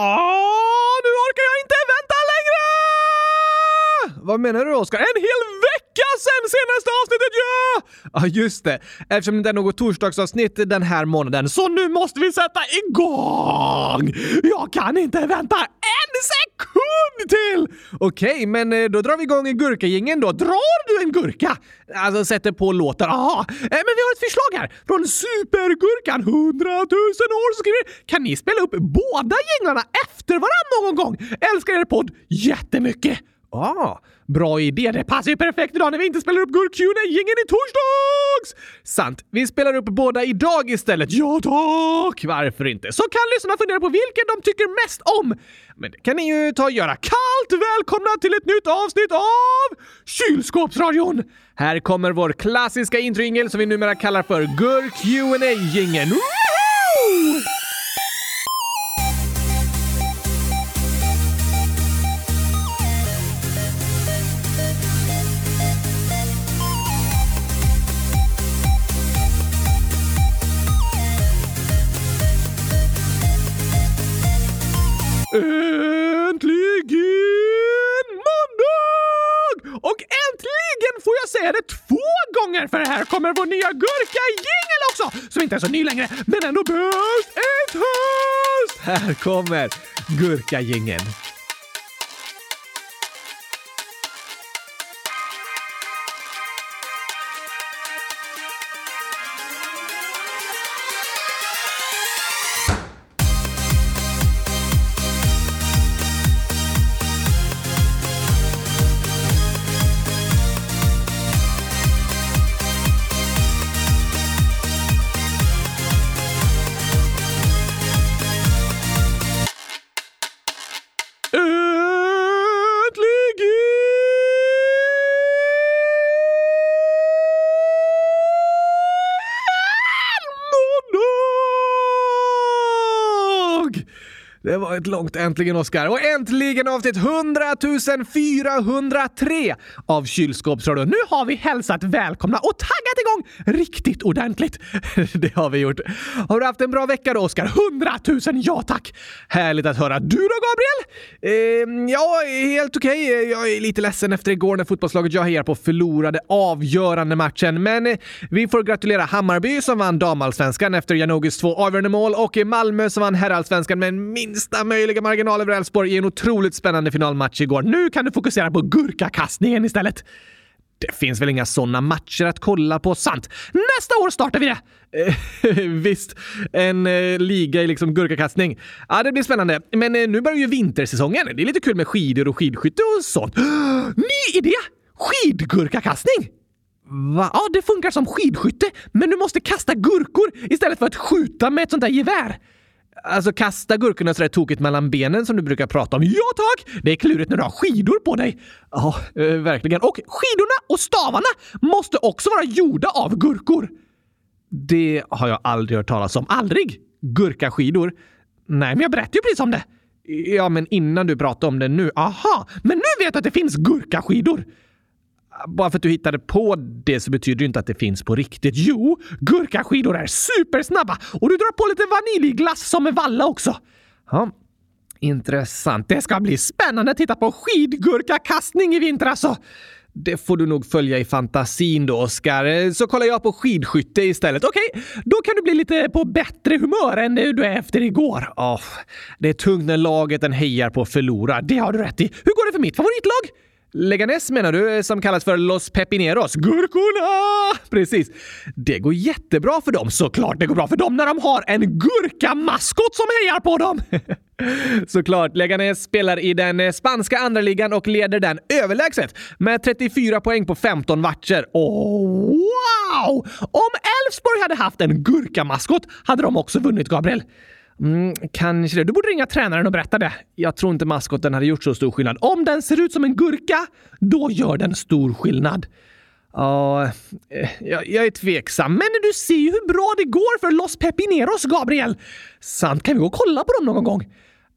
Ah, nu orkar jag inte vänta längre! Vad menar du Oskar? En hel sen senaste avsnittet ja! Ja, just det. Eftersom det inte är något torsdagsavsnitt den här månaden, så nu måste vi sätta igång! Jag kan inte vänta en sekund till! Okej, okay, men eh, då drar vi igång gurkagingen då. Drar du en gurka? Alltså sätter på låten. Aha. Eh, men vi har ett förslag här från Supergurkan 100 000 år som skriver Kan ni spela upp båda jinglarna efter varandra någon gång? Älskar er podd jättemycket! Ah, bra idé. Det passar ju perfekt idag när vi inte spelar upp gurk gängen i torsdags! Sant. Vi spelar upp båda idag istället. Ja tack! Varför inte? Så kan lyssnarna fundera på vilken de tycker mest om. Men det kan ni ju ta och göra. Kallt välkomna till ett nytt avsnitt av Kylskåpsradion! Här kommer vår klassiska introingel som vi numera kallar för gurk gängen Äntligen måndag! Och äntligen får jag säga det två gånger för här kommer vår nya gurka-jingel också! Som inte är så ny längre, men ändå bäst ett höst! Här kommer gurka-jingeln. Det var ett långt äntligen Oscar. Och äntligen avsnitt 100 403 av Kylskåpsradion. Nu har vi hälsat välkomna och taggat igång riktigt ordentligt. Det har vi gjort. Har du haft en bra vecka då Oscar? 100 000 ja tack! Härligt att höra. Du då Gabriel? Eh, ja, helt okej. Okay. Jag är lite ledsen efter igår när fotbollslaget jag hejar på förlorade avgörande matchen. Men eh, vi får gratulera Hammarby som vann damallsvenskan efter Janogys två avgörande mål och Malmö som vann herrallsvenskan med minst minsta möjliga marginal över Elfsborg i en otroligt spännande finalmatch igår. Nu kan du fokusera på gurkakastningen istället. Det finns väl inga sådana matcher att kolla på, sant? Nästa år startar vi det! Eh, visst, en eh, liga i liksom gurkakastning. Ja, det blir spännande. Men eh, nu börjar ju vintersäsongen. Det är lite kul med skidor och skidskytte och sånt. Ny idé! Skidgurkakastning! Va? Ja, det funkar som skidskytte, men du måste kasta gurkor istället för att skjuta med ett sånt där gevär. Alltså kasta gurkorna sådär tokigt mellan benen som du brukar prata om. Ja tack! Det är klurigt när du har skidor på dig. Ja, eh, verkligen. Och skidorna och stavarna måste också vara gjorda av gurkor. Det har jag aldrig hört talas om. Aldrig? Gurkaskidor? Nej, men jag berättade ju precis om det. Ja, men innan du pratade om det nu. Aha, men nu vet du att det finns gurkaskidor bara för att du hittade på det så betyder det inte att det finns på riktigt. Jo, gurkaskidor är supersnabba och du drar på lite vaniljglass som med valla också. Ja, intressant. Det ska bli spännande att titta på skidgurkakastning i vinter alltså. Det får du nog följa i fantasin då, Oskar. Så kollar jag på skidskytte istället. Okej, okay, då kan du bli lite på bättre humör än du är efter igår. Oh, det är tungt när laget en hejar på förlorar. Det har du rätt i. Hur går det för mitt favoritlag? Leganes menar du, eh, som kallas för Los Pepineros? Gurkorna! Precis. Det går jättebra för dem. Såklart det går bra för dem när de har en gurkamaskot som hejar på dem! Såklart. Leganes spelar i den eh, spanska andra ligan och leder den överlägset med 34 poäng på 15 matcher. Oh, wow! Om Elfsborg hade haft en gurkamaskot hade de också vunnit, Gabriel. Mm, kanske det. Du borde ringa tränaren och berätta det. Jag tror inte maskoten hade gjort så stor skillnad. Om den ser ut som en gurka, då gör den stor skillnad. Ja, uh, jag, jag, är tveksam. Men du ser ju hur bra det går för Los Pepineros, Gabriel! Sant, kan vi gå och kolla på dem någon gång?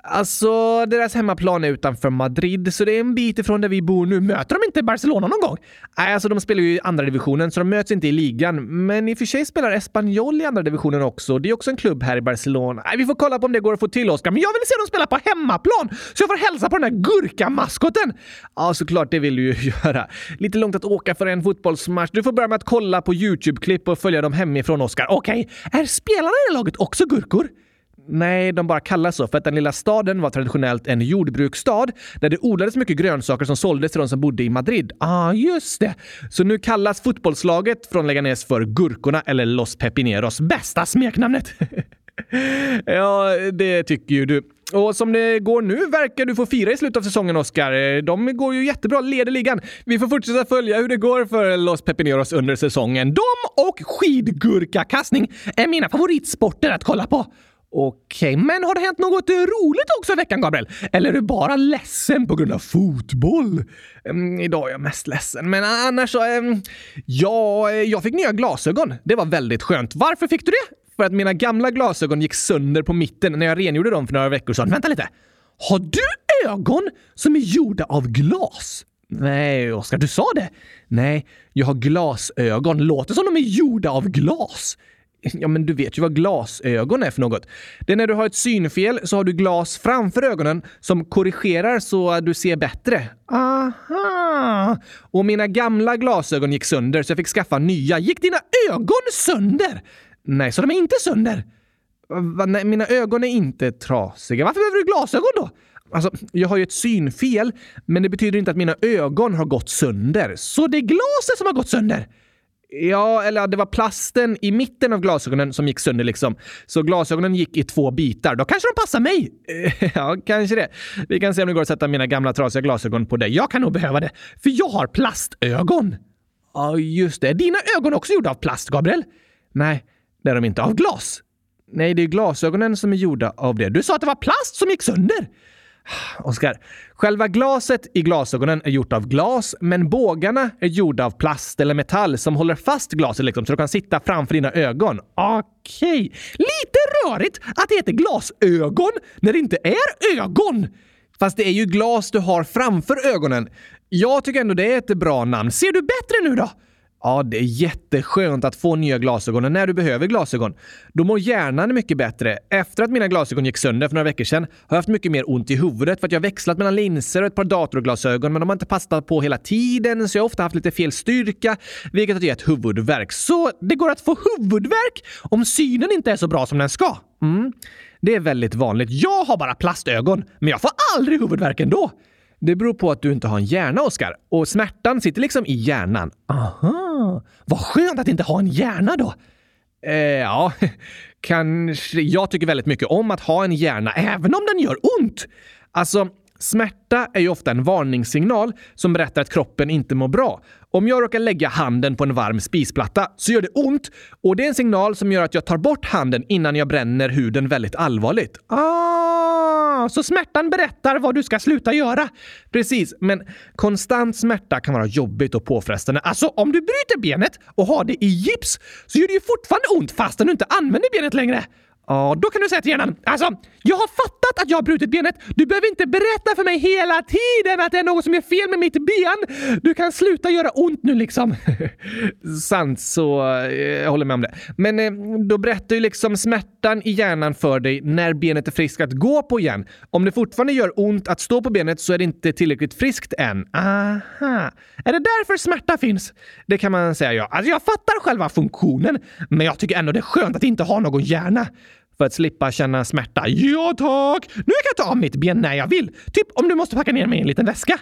Alltså, deras hemmaplan är utanför Madrid, så det är en bit ifrån där vi bor nu. Möter de inte Barcelona någon gång? Nej, alltså de spelar ju i andra divisionen, så de möts inte i ligan. Men i och för sig spelar Espanyol i andra divisionen också. Det är också en klubb här i Barcelona. Nej, vi får kolla på om det går att få till, Oskar. Men jag vill se dem spela på hemmaplan, så jag får hälsa på den där gurkamaskoten. Ja, såklart, det vill du ju göra. Lite långt att åka för en fotbollsmatch. Du får börja med att kolla på YouTube-klipp och följa dem hemifrån, Oskar. Okej, okay. är spelarna i det laget också gurkor? Nej, de bara kallas så för att den lilla staden var traditionellt en jordbruksstad där det odlades mycket grönsaker som såldes till de som bodde i Madrid. ah, just det. Så nu kallas fotbollslaget från Leganes för Gurkorna eller Los Pepineros. Bästa smeknamnet! ja, det tycker ju du. Och som det går nu verkar du få fira i slutet av säsongen, Oskar. De går ju jättebra, leder ligan. Vi får fortsätta följa hur det går för Los Pepineros under säsongen. De och skidgurkakastning är mina favoritsporter att kolla på. Okej, men har det hänt något eh, roligt också i veckan, Gabriel? Eller är du bara ledsen på grund av fotboll? Mm, idag är jag mest ledsen, men annars så... Um, ja, eh, jag fick nya glasögon. Det var väldigt skönt. Varför fick du det? För att mina gamla glasögon gick sönder på mitten när jag rengjorde dem för några veckor sedan. Vänta lite! Har du ögon som är gjorda av glas? Nej, Oskar, du sa det. Nej, jag har glasögon. Låter som de är gjorda av glas. Ja, men du vet ju vad glasögon är för något. Det är när du har ett synfel så har du glas framför ögonen som korrigerar så att du ser bättre. Aha! Och mina gamla glasögon gick sönder så jag fick skaffa nya. Gick dina ögon sönder? Nej, så de är inte sönder. Va, nej, mina ögon är inte trasiga. Varför behöver du glasögon då? Alltså, jag har ju ett synfel, men det betyder inte att mina ögon har gått sönder. Så det är glaset som har gått sönder? Ja, eller det var plasten i mitten av glasögonen som gick sönder liksom. Så glasögonen gick i två bitar. Då kanske de passar mig? ja, kanske det. Vi kan se om det går att sätta mina gamla trasiga glasögon på dig. Jag kan nog behöva det, för jag har plastögon. Ja, just det. Dina ögon är också gjorda av plast, Gabriel? Nej, det är de inte. Av glas? Nej, det är glasögonen som är gjorda av det. Du sa att det var plast som gick sönder! Oskar, själva glaset i glasögonen är gjort av glas, men bågarna är gjorda av plast eller metall som håller fast glaset liksom, så du kan sitta framför dina ögon. Okej. Okay. Lite rörigt att det heter glasögon när det inte är ögon! Fast det är ju glas du har framför ögonen. Jag tycker ändå det är ett bra namn. Ser du bättre nu då? Ja, det är jätteskönt att få nya glasögon när du behöver glasögon. Då mår hjärnan mycket bättre. Efter att mina glasögon gick sönder för några veckor sedan har jag haft mycket mer ont i huvudet för att jag växlat mellan linser och ett par datorglasögon, men de har inte passat på hela tiden, så jag har ofta haft lite fel styrka, vilket har gett huvudvärk. Så det går att få huvudvärk om synen inte är så bra som den ska. Mm. Det är väldigt vanligt. Jag har bara plastögon, men jag får aldrig huvudvärk ändå. Det beror på att du inte har en hjärna, Oskar. Och smärtan sitter liksom i hjärnan. Aha! Vad skönt att inte ha en hjärna då! Eh, ja, kanske. Jag tycker väldigt mycket om att ha en hjärna, även om den gör ont. Alltså, smärta är ju ofta en varningssignal som berättar att kroppen inte mår bra. Om jag råkar lägga handen på en varm spisplatta så gör det ont och det är en signal som gör att jag tar bort handen innan jag bränner huden väldigt allvarligt. Ah, så smärtan berättar vad du ska sluta göra? Precis, men konstant smärta kan vara jobbigt och påfrestande. Alltså, om du bryter benet och har det i gips så gör det ju fortfarande ont fastän du inte använder benet längre. Ja, då kan du säga till hjärnan. Alltså, jag har fattat att jag har brutit benet. Du behöver inte berätta för mig hela tiden att det är något som är fel med mitt ben. Du kan sluta göra ont nu liksom. Sant, så eh, jag håller med om det. Men eh, då berättar ju liksom smärtan i hjärnan för dig när benet är friskt att gå på igen. Om det fortfarande gör ont att stå på benet så är det inte tillräckligt friskt än. Aha. Är det därför smärta finns? Det kan man säga ja. Alltså, jag fattar själva funktionen, men jag tycker ändå det är skönt att inte ha någon hjärna för att slippa känna smärta. Ja tack! Nu kan jag ta av mitt ben när jag vill. Typ om du måste packa ner mig i en liten väska.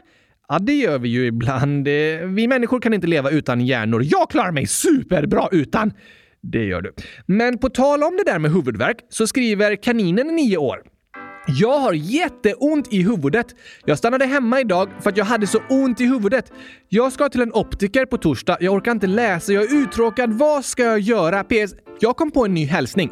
Ja, det gör vi ju ibland. Eh, vi människor kan inte leva utan hjärnor. Jag klarar mig superbra utan. Det gör du. Men på tal om det där med huvudvärk så skriver kaninen nio år. Jag har jätteont i huvudet. Jag stannade hemma idag för att jag hade så ont i huvudet. Jag ska till en optiker på torsdag. Jag orkar inte läsa. Jag är uttråkad. Vad ska jag göra? PS. Jag kom på en ny hälsning.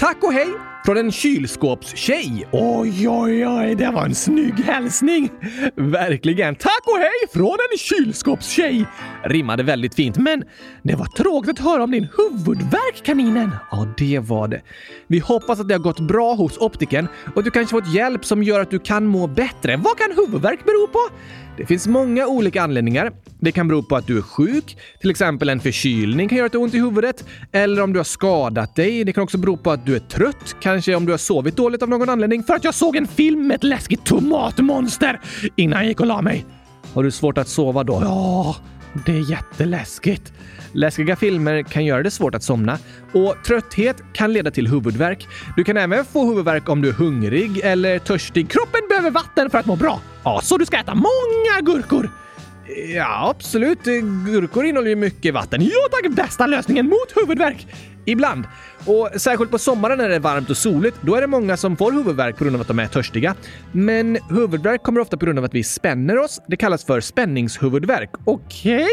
Tack och hej från en kylskåpstjej. Oj, oj, oj, det var en snygg hälsning. Verkligen. Tack och hej från en kylskåpstjej. Rimmade väldigt fint, men det var tråkigt att höra om din huvudvärk, kaninen. Ja, det var det. Vi hoppas att det har gått bra hos optiken och att du kanske fått hjälp som gör att du kan må bättre. Vad kan huvudvärk bero på? Det finns många olika anledningar. Det kan bero på att du är sjuk, till exempel en förkylning kan göra att det ont i huvudet, eller om du har skadat dig. Det kan också bero på att du är trött, kanske om du har sovit dåligt av någon anledning för att jag såg en film med ett läskigt tomatmonster innan jag gick och la mig. Har du svårt att sova då? Ja, det är jätteläskigt. Läskiga filmer kan göra det svårt att somna och trötthet kan leda till huvudvärk. Du kan även få huvudvärk om du är hungrig eller törstig. Kroppen behöver vatten för att må bra. Ja, så du ska äta många gurkor. Ja, absolut. Gurkor innehåller ju mycket vatten. Ja tack! Bästa lösningen mot huvudvärk! Ibland. Och särskilt på sommaren när det är varmt och soligt, då är det många som får huvudvärk på grund av att de är törstiga. Men huvudvärk kommer ofta på grund av att vi spänner oss. Det kallas för spänningshuvudvärk. Okej? Okay.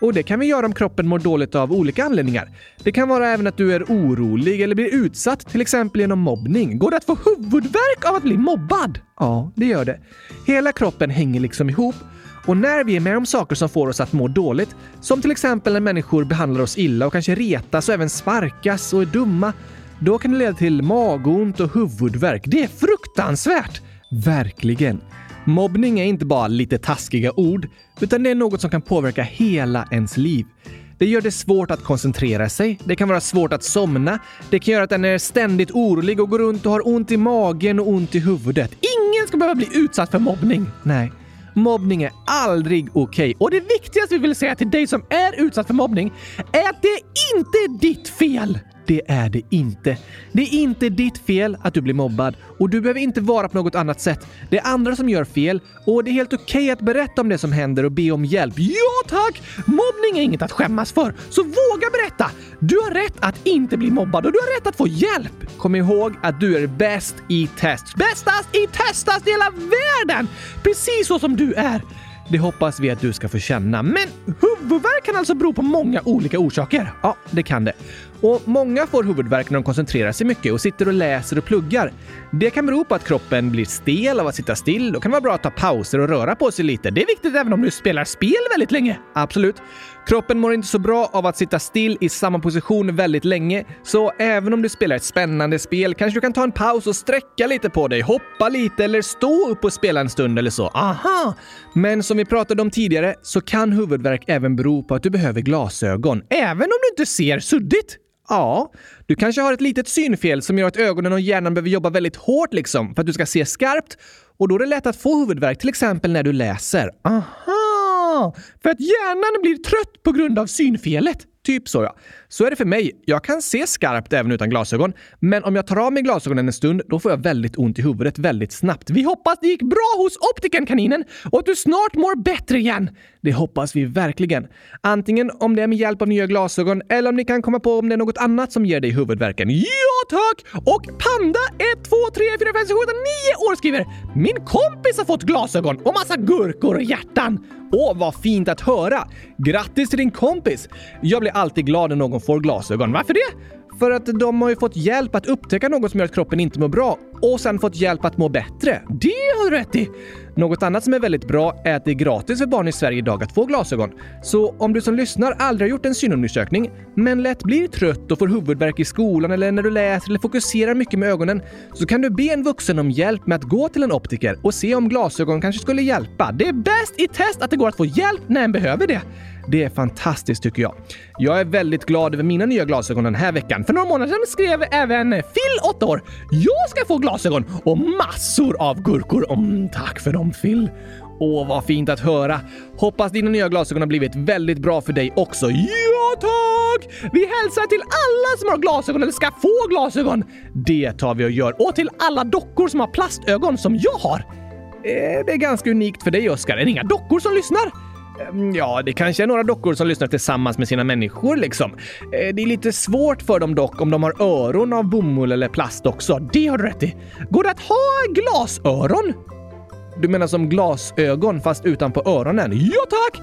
Och det kan vi göra om kroppen mår dåligt av olika anledningar. Det kan vara även att du är orolig eller blir utsatt, till exempel genom mobbning. Går det att få huvudvärk av att bli mobbad? Ja, det gör det. Hela kroppen hänger liksom ihop och när vi är med om saker som får oss att må dåligt, som till exempel när människor behandlar oss illa och kanske retas och även sparkas och är dumma, då kan det leda till magont och huvudvärk. Det är fruktansvärt! Verkligen. Mobbning är inte bara lite taskiga ord, utan det är något som kan påverka hela ens liv. Det gör det svårt att koncentrera sig. Det kan vara svårt att somna. Det kan göra att en är ständigt orolig och går runt och har ont i magen och ont i huvudet. Ingen ska behöva bli utsatt för mobbning. Nej. Mobbning är aldrig okej. Okay. Och det viktigaste vi vill säga till dig som är utsatt för mobbning är att det inte är ditt fel. Det är det inte. Det är inte ditt fel att du blir mobbad och du behöver inte vara på något annat sätt. Det är andra som gör fel och det är helt okej okay att berätta om det som händer och be om hjälp. Ja tack! Mobbning är inget att skämmas för, så våga berätta! Du har rätt att inte bli mobbad och du har rätt att få hjälp! Kom ihåg att du är bäst i test. Bästast i testast i hela världen! Precis så som du är. Det hoppas vi att du ska få känna. Men huvudvärk kan alltså bero på många olika orsaker. Ja, det kan det. Och många får huvudvärk när de koncentrerar sig mycket och sitter och läser och pluggar. Det kan bero på att kroppen blir stel av att sitta still. Då kan det vara bra att ta pauser och röra på sig lite. Det är viktigt även om du spelar spel väldigt länge. Absolut. Kroppen mår inte så bra av att sitta still i samma position väldigt länge, så även om du spelar ett spännande spel kanske du kan ta en paus och sträcka lite på dig, hoppa lite eller stå upp och spela en stund eller så. Aha! Men som vi pratade om tidigare så kan huvudvärk även bero på att du behöver glasögon, även om du inte ser suddigt. Ja, du kanske har ett litet synfel som gör att ögonen och hjärnan behöver jobba väldigt hårt liksom för att du ska se skarpt och då är det lätt att få huvudvärk, till exempel när du läser. Aha! För att hjärnan blir trött på grund av synfelet. Typ så ja. Så är det för mig. Jag kan se skarpt även utan glasögon, men om jag tar av mig glasögonen en stund, då får jag väldigt ont i huvudet väldigt snabbt. Vi hoppas det gick bra hos optiken kaninen och att du snart mår bättre igen. Det hoppas vi verkligen. Antingen om det är med hjälp av nya glasögon eller om ni kan komma på om det är något annat som ger dig huvudvärken. Ja tack! Och Panda 1, 2, 3, 4, 5, 6, 7, 8, 9 år skriver “Min kompis har fått glasögon och massa gurkor och hjärtan. Åh, vad fint att höra! Grattis till din kompis! Jag blir alltid glad när någon får glasögon. Varför det? För att de har ju fått hjälp att upptäcka något som gör att kroppen inte mår bra och sen fått hjälp att må bättre. Det har du rätt i! Något annat som är väldigt bra är att det är gratis för barn i Sverige idag att få glasögon. Så om du som lyssnar aldrig har gjort en synundersökning, men lätt blir trött och får huvudvärk i skolan eller när du läser eller fokuserar mycket med ögonen, så kan du be en vuxen om hjälp med att gå till en optiker och se om glasögon kanske skulle hjälpa. Det är bäst i test att det går att få hjälp när en behöver det. Det är fantastiskt tycker jag. Jag är väldigt glad över mina nya glasögon den här veckan. För några månader sedan skrev även Phil, 8 år, jag ska få glasögon och massor av gurkor. Mm, tack för dem Phil. Åh, vad fint att höra! Hoppas dina nya glasögon har blivit väldigt bra för dig också. Ja, tack! Vi hälsar till alla som har glasögon eller ska få glasögon. Det tar vi och gör. Och till alla dockor som har plastögon som jag har. Eh, det är ganska unikt för dig, Oskar. Är det inga dockor som lyssnar? Ehm, ja, det kanske är några dockor som lyssnar tillsammans med sina människor liksom. Eh, det är lite svårt för dem dock om de har öron av bomull eller plast också. Det har du rätt i. Går det att ha glasöron? Du menar som glasögon fast utanpå öronen? Ja tack!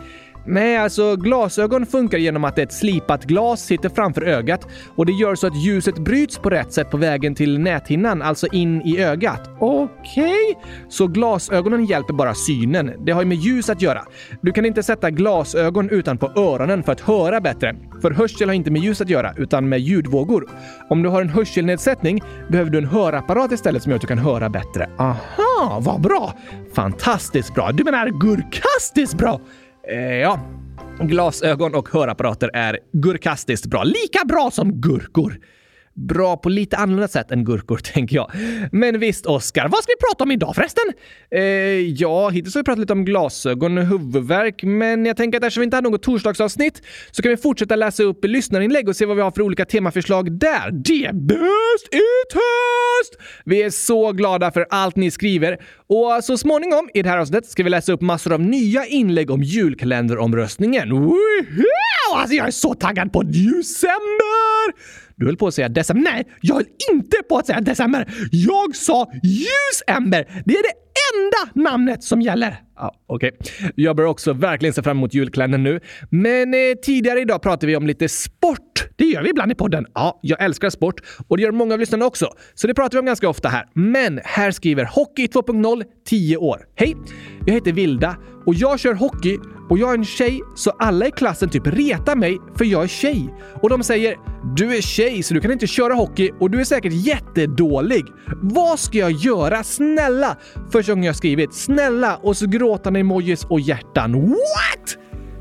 Nej, alltså glasögon funkar genom att ett slipat glas sitter framför ögat och det gör så att ljuset bryts på rätt sätt på vägen till näthinnan, alltså in i ögat. Okej? Okay. Så glasögonen hjälper bara synen. Det har ju med ljus att göra. Du kan inte sätta glasögon utanpå öronen för att höra bättre. För hörsel har inte med ljus att göra, utan med ljudvågor. Om du har en hörselnedsättning behöver du en hörapparat istället som gör att du kan höra bättre. Aha, vad bra! Fantastiskt bra! Du menar gurkastiskt bra! Eh, ja, glasögon och hörapparater är gurkastiskt bra. Lika bra som gurkor bra på lite annorlunda sätt än gurkor, tänker jag. Men visst, Oskar, vad ska vi prata om idag förresten? Eh, ja, hittills har vi pratat lite om glasögon och huvudvärk, men jag tänker att eftersom vi inte hade något torsdagsavsnitt så kan vi fortsätta läsa upp lyssnarinlägg och se vad vi har för olika temaförslag där. Det är bäst i test! Vi är så glada för allt ni skriver och så småningom i det här avsnittet ska vi läsa upp massor av nya inlägg om julkalenderomröstningen. Woho! Alltså, jag är så taggad på december! Du höll på att säga december. Nej, jag höll inte på att säga december. Jag sa ljusember. Det är det enda namnet som gäller. Ah, Okej. Okay. Jag börjar också verkligen se fram emot julkalendern nu. Men eh, tidigare idag pratade vi om lite sport. Det gör vi ibland i podden. Ja, jag älskar sport och det gör många av lyssnarna också. Så det pratar vi om ganska ofta här. Men här skriver Hockey 2.0 10 år. Hej! Jag heter Vilda och jag kör hockey och jag är en tjej så alla i klassen typ retar mig för jag är tjej. Och de säger “Du är tjej så du kan inte köra hockey och du är säkert jättedålig. Vad ska jag göra? Snälla!” för gången jag skrivit “Snälla” och så gråtande emojis och hjärtan. What?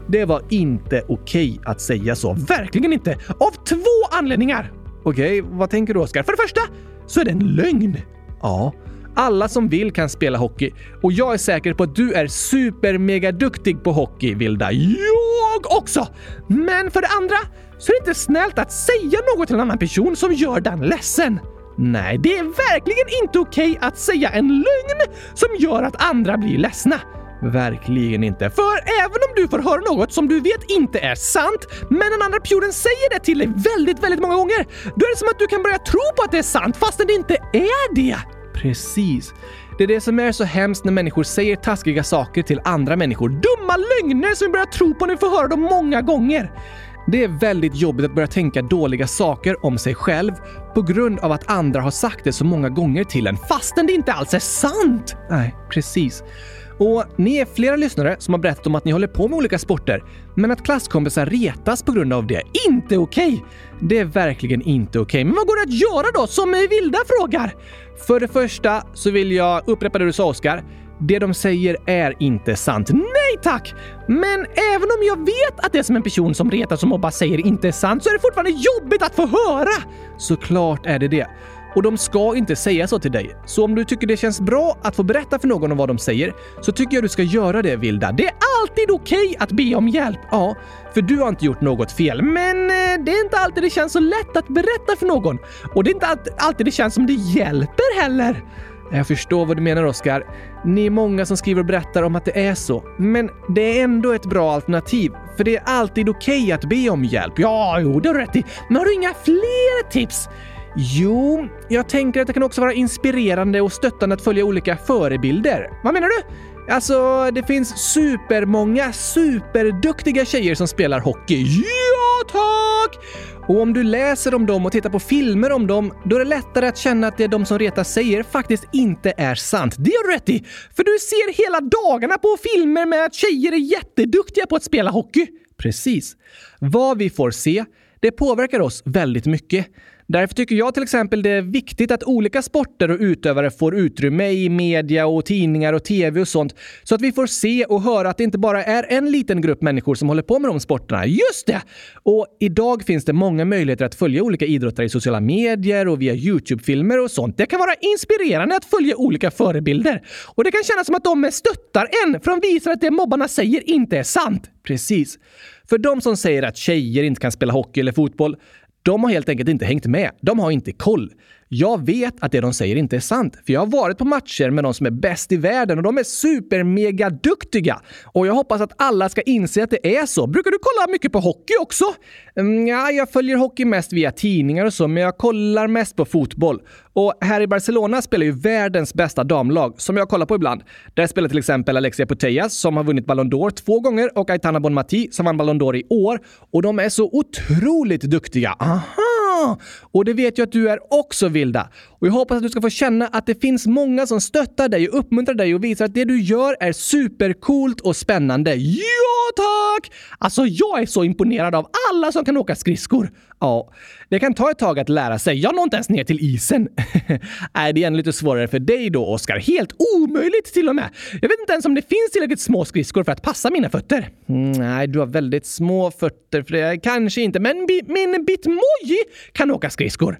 Det var inte okej okay att säga så. Verkligen inte! Av två anledningar! Okej, okay, vad tänker du Oskar? För det första så är det en lögn. Ja, alla som vill kan spela hockey och jag är säker på att du är super mega duktig på hockey, Vilda. Jag också! Men för det andra så är det inte snällt att säga något till en annan person som gör den ledsen. Nej, det är verkligen inte okej okay att säga en lögn som gör att andra blir ledsna. Verkligen inte. För även om du får höra något som du vet inte är sant, men den andra personen säger det till dig väldigt, väldigt många gånger, då är det som att du kan börja tro på att det är sant fastän det inte är det. Precis. Det är det som är så hemskt när människor säger taskiga saker till andra människor. Dumma lögner som vi börjar tro på när vi får höra dem många gånger. Det är väldigt jobbigt att börja tänka dåliga saker om sig själv på grund av att andra har sagt det så många gånger till en fastän det inte alls är sant. Nej, precis. Och ni är flera lyssnare som har berättat om att ni håller på med olika sporter, men att klasskompisar retas på grund av det. Inte okej! Okay. Det är verkligen inte okej. Okay. Men vad går det att göra då, som Vilda frågar? För det första så vill jag upprepa det du sa, Oskar. Det de säger är inte sant. Nej tack! Men även om jag vet att det som en person som retas och mobbar säger inte är sant så är det fortfarande jobbigt att få höra! Såklart är det det. Och de ska inte säga så till dig. Så om du tycker det känns bra att få berätta för någon om vad de säger, så tycker jag du ska göra det, Vilda. Det är alltid okej okay att be om hjälp. Ja, för du har inte gjort något fel. Men eh, det är inte alltid det känns så lätt att berätta för någon. Och det är inte alltid det känns som det hjälper heller. Jag förstår vad du menar, Oskar. Ni är många som skriver och berättar om att det är så. Men det är ändå ett bra alternativ, för det är alltid okej okay att be om hjälp. Ja, jo, det har du rätt i. Men har du inga fler tips? Jo, jag tänker att det kan också vara inspirerande och stöttande att följa olika förebilder. Vad menar du? Alltså, det finns supermånga superduktiga tjejer som spelar hockey. Ja, tack! Och om du läser om dem och tittar på filmer om dem, då är det lättare att känna att det de som Reta säger faktiskt inte är sant. Det har du rätt i! För du ser hela dagarna på filmer med att tjejer är jätteduktiga på att spela hockey. Precis. Vad vi får se, det påverkar oss väldigt mycket. Därför tycker jag till exempel det är viktigt att olika sporter och utövare får utrymme i media och tidningar och tv och sånt så att vi får se och höra att det inte bara är en liten grupp människor som håller på med de sporterna. Just det! Och idag finns det många möjligheter att följa olika idrottare i sociala medier och via Youtube-filmer och sånt. Det kan vara inspirerande att följa olika förebilder. Och det kan kännas som att de stöttar en för de visar att det mobbarna säger inte är sant. Precis. För de som säger att tjejer inte kan spela hockey eller fotboll, de har helt enkelt inte hängt med. De har inte koll. Jag vet att det de säger inte är sant, för jag har varit på matcher med de som är bäst i världen och de är super-mega-duktiga! Och jag hoppas att alla ska inse att det är så. Brukar du kolla mycket på hockey också? Mm, ja, jag följer hockey mest via tidningar och så, men jag kollar mest på fotboll. Och här i Barcelona spelar ju världens bästa damlag, som jag kollar på ibland. Där spelar till exempel Alexia Putellas, som har vunnit Ballon d'Or två gånger, och Aitana Bonmati, som vann Ballon d'Or i år. Och de är så otroligt duktiga. Aha! Och det vet jag att du är också, Vilda. Och jag hoppas att du ska få känna att det finns många som stöttar dig och uppmuntrar dig och visar att det du gör är supercoolt och spännande. Ja, tack! Alltså, jag är så imponerad av alla som kan åka skridskor. Ja, det kan ta ett tag att lära sig. Jag når inte ens ner till isen. Nej, det är ännu lite svårare för dig då, Oskar? Helt omöjligt till och med. Jag vet inte ens om det finns tillräckligt små skridskor för att passa mina fötter. Mm, nej, du har väldigt små fötter för det. Kanske inte, men bi min Bitmoji kan åka skridskor.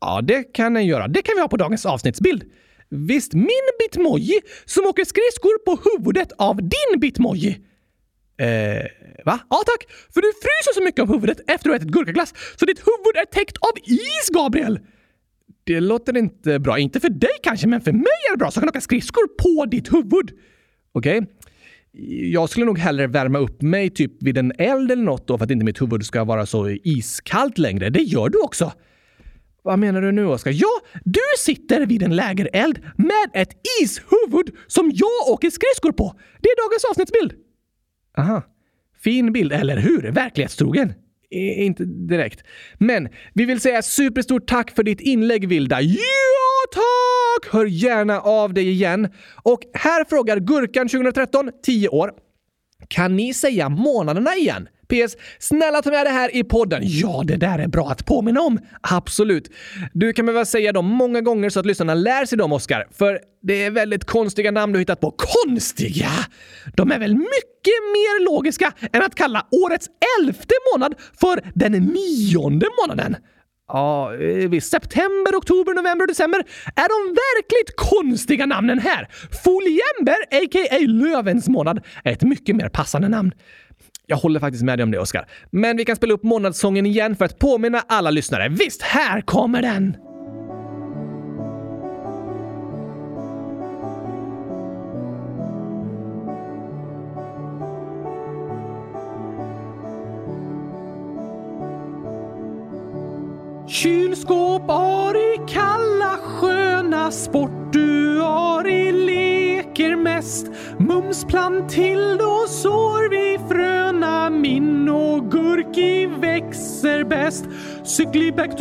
Ja, det kan den göra. Det kan vi ha på dagens avsnittsbild. Visst, min Bitmoji som åker skridskor på huvudet av din Bitmoji. Eh, va? Ja tack! För du fryser så mycket om huvudet efter att du ätit gurkaglass så ditt huvud är täckt av is, Gabriel! Det låter inte bra. Inte för dig kanske, men för mig är det bra så jag kan åka skridskor på ditt huvud. Okej. Okay. Jag skulle nog hellre värma upp mig typ vid en eld eller något då för att inte mitt huvud ska vara så iskallt längre. Det gör du också. Vad menar du nu, Oskar? Ja, du sitter vid en lägereld med ett ishuvud som jag åker skridskor på. Det är dagens avsnittsbild. Aha. Fin bild, eller hur? Verklighetstrogen. I, inte direkt. Men vi vill säga superstort tack för ditt inlägg, Vilda. Ja, tack! Hör gärna av dig igen. Och här frågar Gurkan 2013, 10 år. Kan ni säga månaderna igen? PS. Snälla ta med det här i podden. Ja, det där är bra att påminna om. Absolut. Du kan behöva säga dem många gånger så att lyssnarna lär sig dem, Oskar. För det är väldigt konstiga namn du hittat på. Konstiga? De är väl mycket mer logiska än att kalla årets elfte månad för den nionde månaden? Ja, eh, visst. September, oktober, november december är de verkligt konstiga namnen här. Foliember, a.k.a. Lövens månad, är ett mycket mer passande namn. Jag håller faktiskt med dig om det, Oskar. Men vi kan spela upp månadssången igen för att påminna alla lyssnare. Visst, här kommer den! Kylskåp, har I kalla sköna sport du har I leker mest. Mums till då sår vi fröna min och gurki växer bäst. Cykli back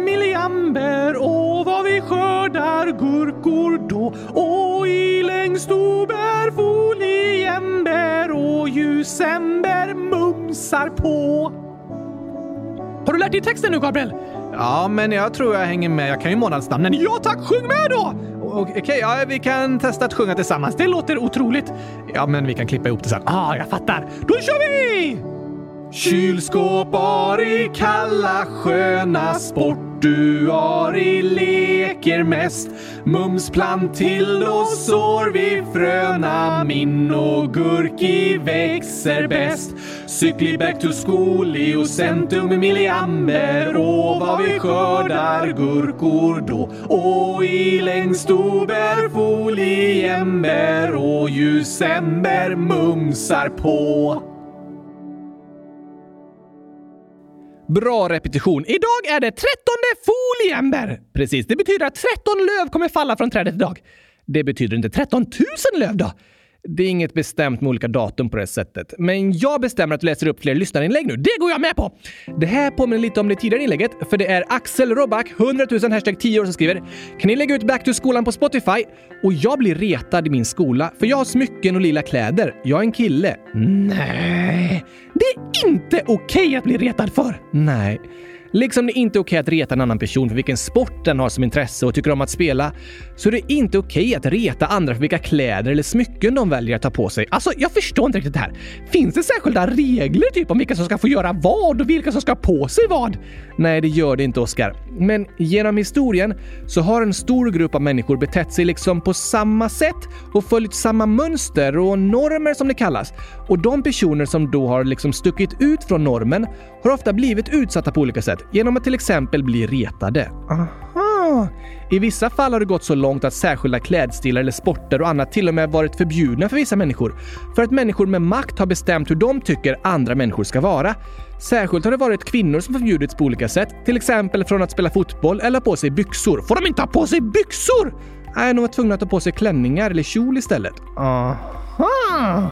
milliamber och vad vi skördar gurkor då och i längst ober foliember och ljusember mumsar på. Har du lärt dig texten nu, Gabriel? Ja, men jag tror jag hänger med. Jag kan ju månadsnamnen. Ja tack, sjung med då! Okej, okay, ja, vi kan testa att sjunga tillsammans. Det låter otroligt. Ja, men vi kan klippa ihop det sen. Ah, jag fattar. Då kör vi! Kylskåp, i kalla sköna sport du Ari leker mest. Mums till och sår vi fröna. Min och gurki växer bäst. Cykli back to school och centum milliamber. Och vad vi skördar gurkor då. Och i längst ober foliember och ljusember mumsar på. Bra repetition. Idag är det 13 foliember. Precis, det betyder att 13 löv kommer falla från trädet idag. Det betyder inte 13 000 löv då? Det är inget bestämt med olika datum på det sättet. Men jag bestämmer att du läser upp fler lyssnarinlägg nu. Det går jag med på! Det här påminner lite om det tidigare inlägget, för det är Axel Roback, 100 000 hashtag 10 år, som skriver “Kan ni lägga ut Back to skolan på Spotify?” Och jag blir retad i min skola, för jag har smycken och lila kläder. Jag är en kille. Nej, det är inte okej okay att bli retad för. Nej. Liksom det inte är okej att reta en annan person för vilken sport den har som intresse och tycker om att spela, så är det inte okej att reta andra för vilka kläder eller smycken de väljer att ta på sig. Alltså, jag förstår inte riktigt det här. Finns det särskilda regler typ om vilka som ska få göra vad och vilka som ska ha på sig vad? Nej, det gör det inte, Oscar. Men genom historien så har en stor grupp av människor betett sig liksom på samma sätt och följt samma mönster och normer som det kallas. Och de personer som då har liksom stuckit ut från normen har ofta blivit utsatta på olika sätt genom att till exempel bli retade. Aha! I vissa fall har det gått så långt att särskilda klädstilar eller sporter och annat till och med varit förbjudna för vissa människor. För att människor med makt har bestämt hur de tycker andra människor ska vara. Särskilt har det varit kvinnor som förbjudits på olika sätt, till exempel från att spela fotboll eller ha på sig byxor. Får de inte ha på sig byxor? Nej, de var tvungna att ta på sig klänningar eller kjol istället. Aha!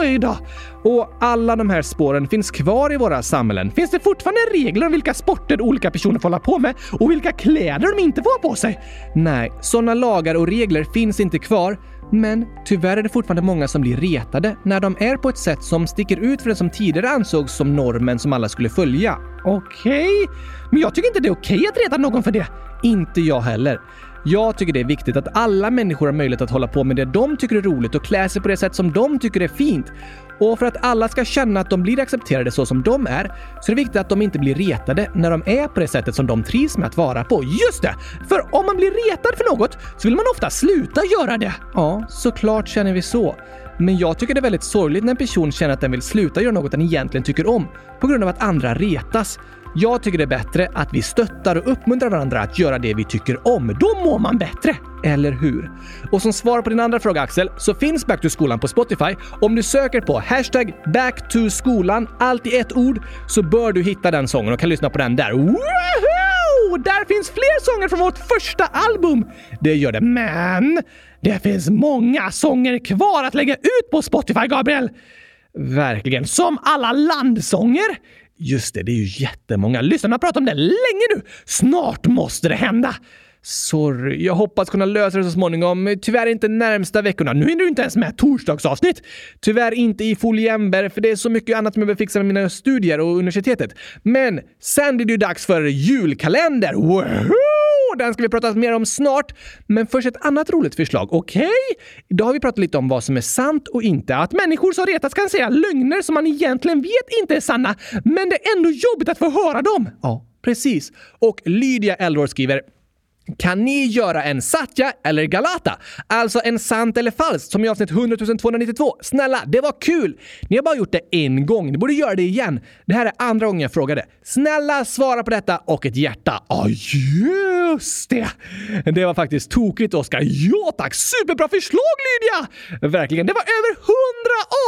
Oj då! Och alla de här spåren finns kvar i våra samhällen. Finns det fortfarande regler om vilka sporter olika personer får hålla på med och vilka kläder de inte får ha på sig? Nej, sådana lagar och regler finns inte kvar. Men tyvärr är det fortfarande många som blir retade när de är på ett sätt som sticker ut för det som tidigare ansågs som normen som alla skulle följa. Okej, okay. men jag tycker inte det är okej okay att reta någon för det. Inte jag heller. Jag tycker det är viktigt att alla människor har möjlighet att hålla på med det de tycker är roligt och klä sig på det sätt som de tycker är fint. Och för att alla ska känna att de blir accepterade så som de är, så är det viktigt att de inte blir retade när de är på det sättet som de trivs med att vara på. Just det! För om man blir retad för något så vill man ofta sluta göra det. Ja, såklart känner vi så. Men jag tycker det är väldigt sorgligt när en person känner att den vill sluta göra något den egentligen tycker om på grund av att andra retas. Jag tycker det är bättre att vi stöttar och uppmuntrar varandra att göra det vi tycker om. Då mår man bättre! Eller hur? Och som svar på din andra fråga Axel, så finns Back to skolan på Spotify. Om du söker på hashtag backtoskolan, allt i ett ord, så bör du hitta den sången och kan lyssna på den där. Woohoo! Där finns fler sånger från vårt första album! Det gör det, men det finns många sånger kvar att lägga ut på Spotify, Gabriel! Verkligen. Som alla landsånger. Just det, det är ju jättemånga. Lyssnarna har pratat om det länge nu. Snart måste det hända. Sorry, jag hoppas kunna lösa det så småningom. Tyvärr inte närmsta veckorna. Nu hinner du inte ens med torsdagsavsnitt. Tyvärr inte i foliember, för det är så mycket annat som jag behöver fixa med mina studier och universitetet. Men sen blir det ju dags för julkalender. Woohoo! Den ska vi prata mer om snart. Men först ett annat roligt förslag. Okej? Okay? Idag har vi pratat lite om vad som är sant och inte. Att människor som retas kan säga lögner som man egentligen vet inte är sanna, men det är ändå jobbigt att få höra dem. Ja, precis. Och Lydia Eldor skriver kan ni göra en Satya eller Galata? Alltså en sant eller falskt som i avsnitt 100 292. Snälla, det var kul! Ni har bara gjort det en gång. Ni borde göra det igen. Det här är andra gången jag frågade. Snälla svara på detta och ett hjärta. Ja, ah, just det! Det var faktiskt tokigt, Oskar. Ja tack! Superbra förslag, Lydia! Verkligen. Det var över 100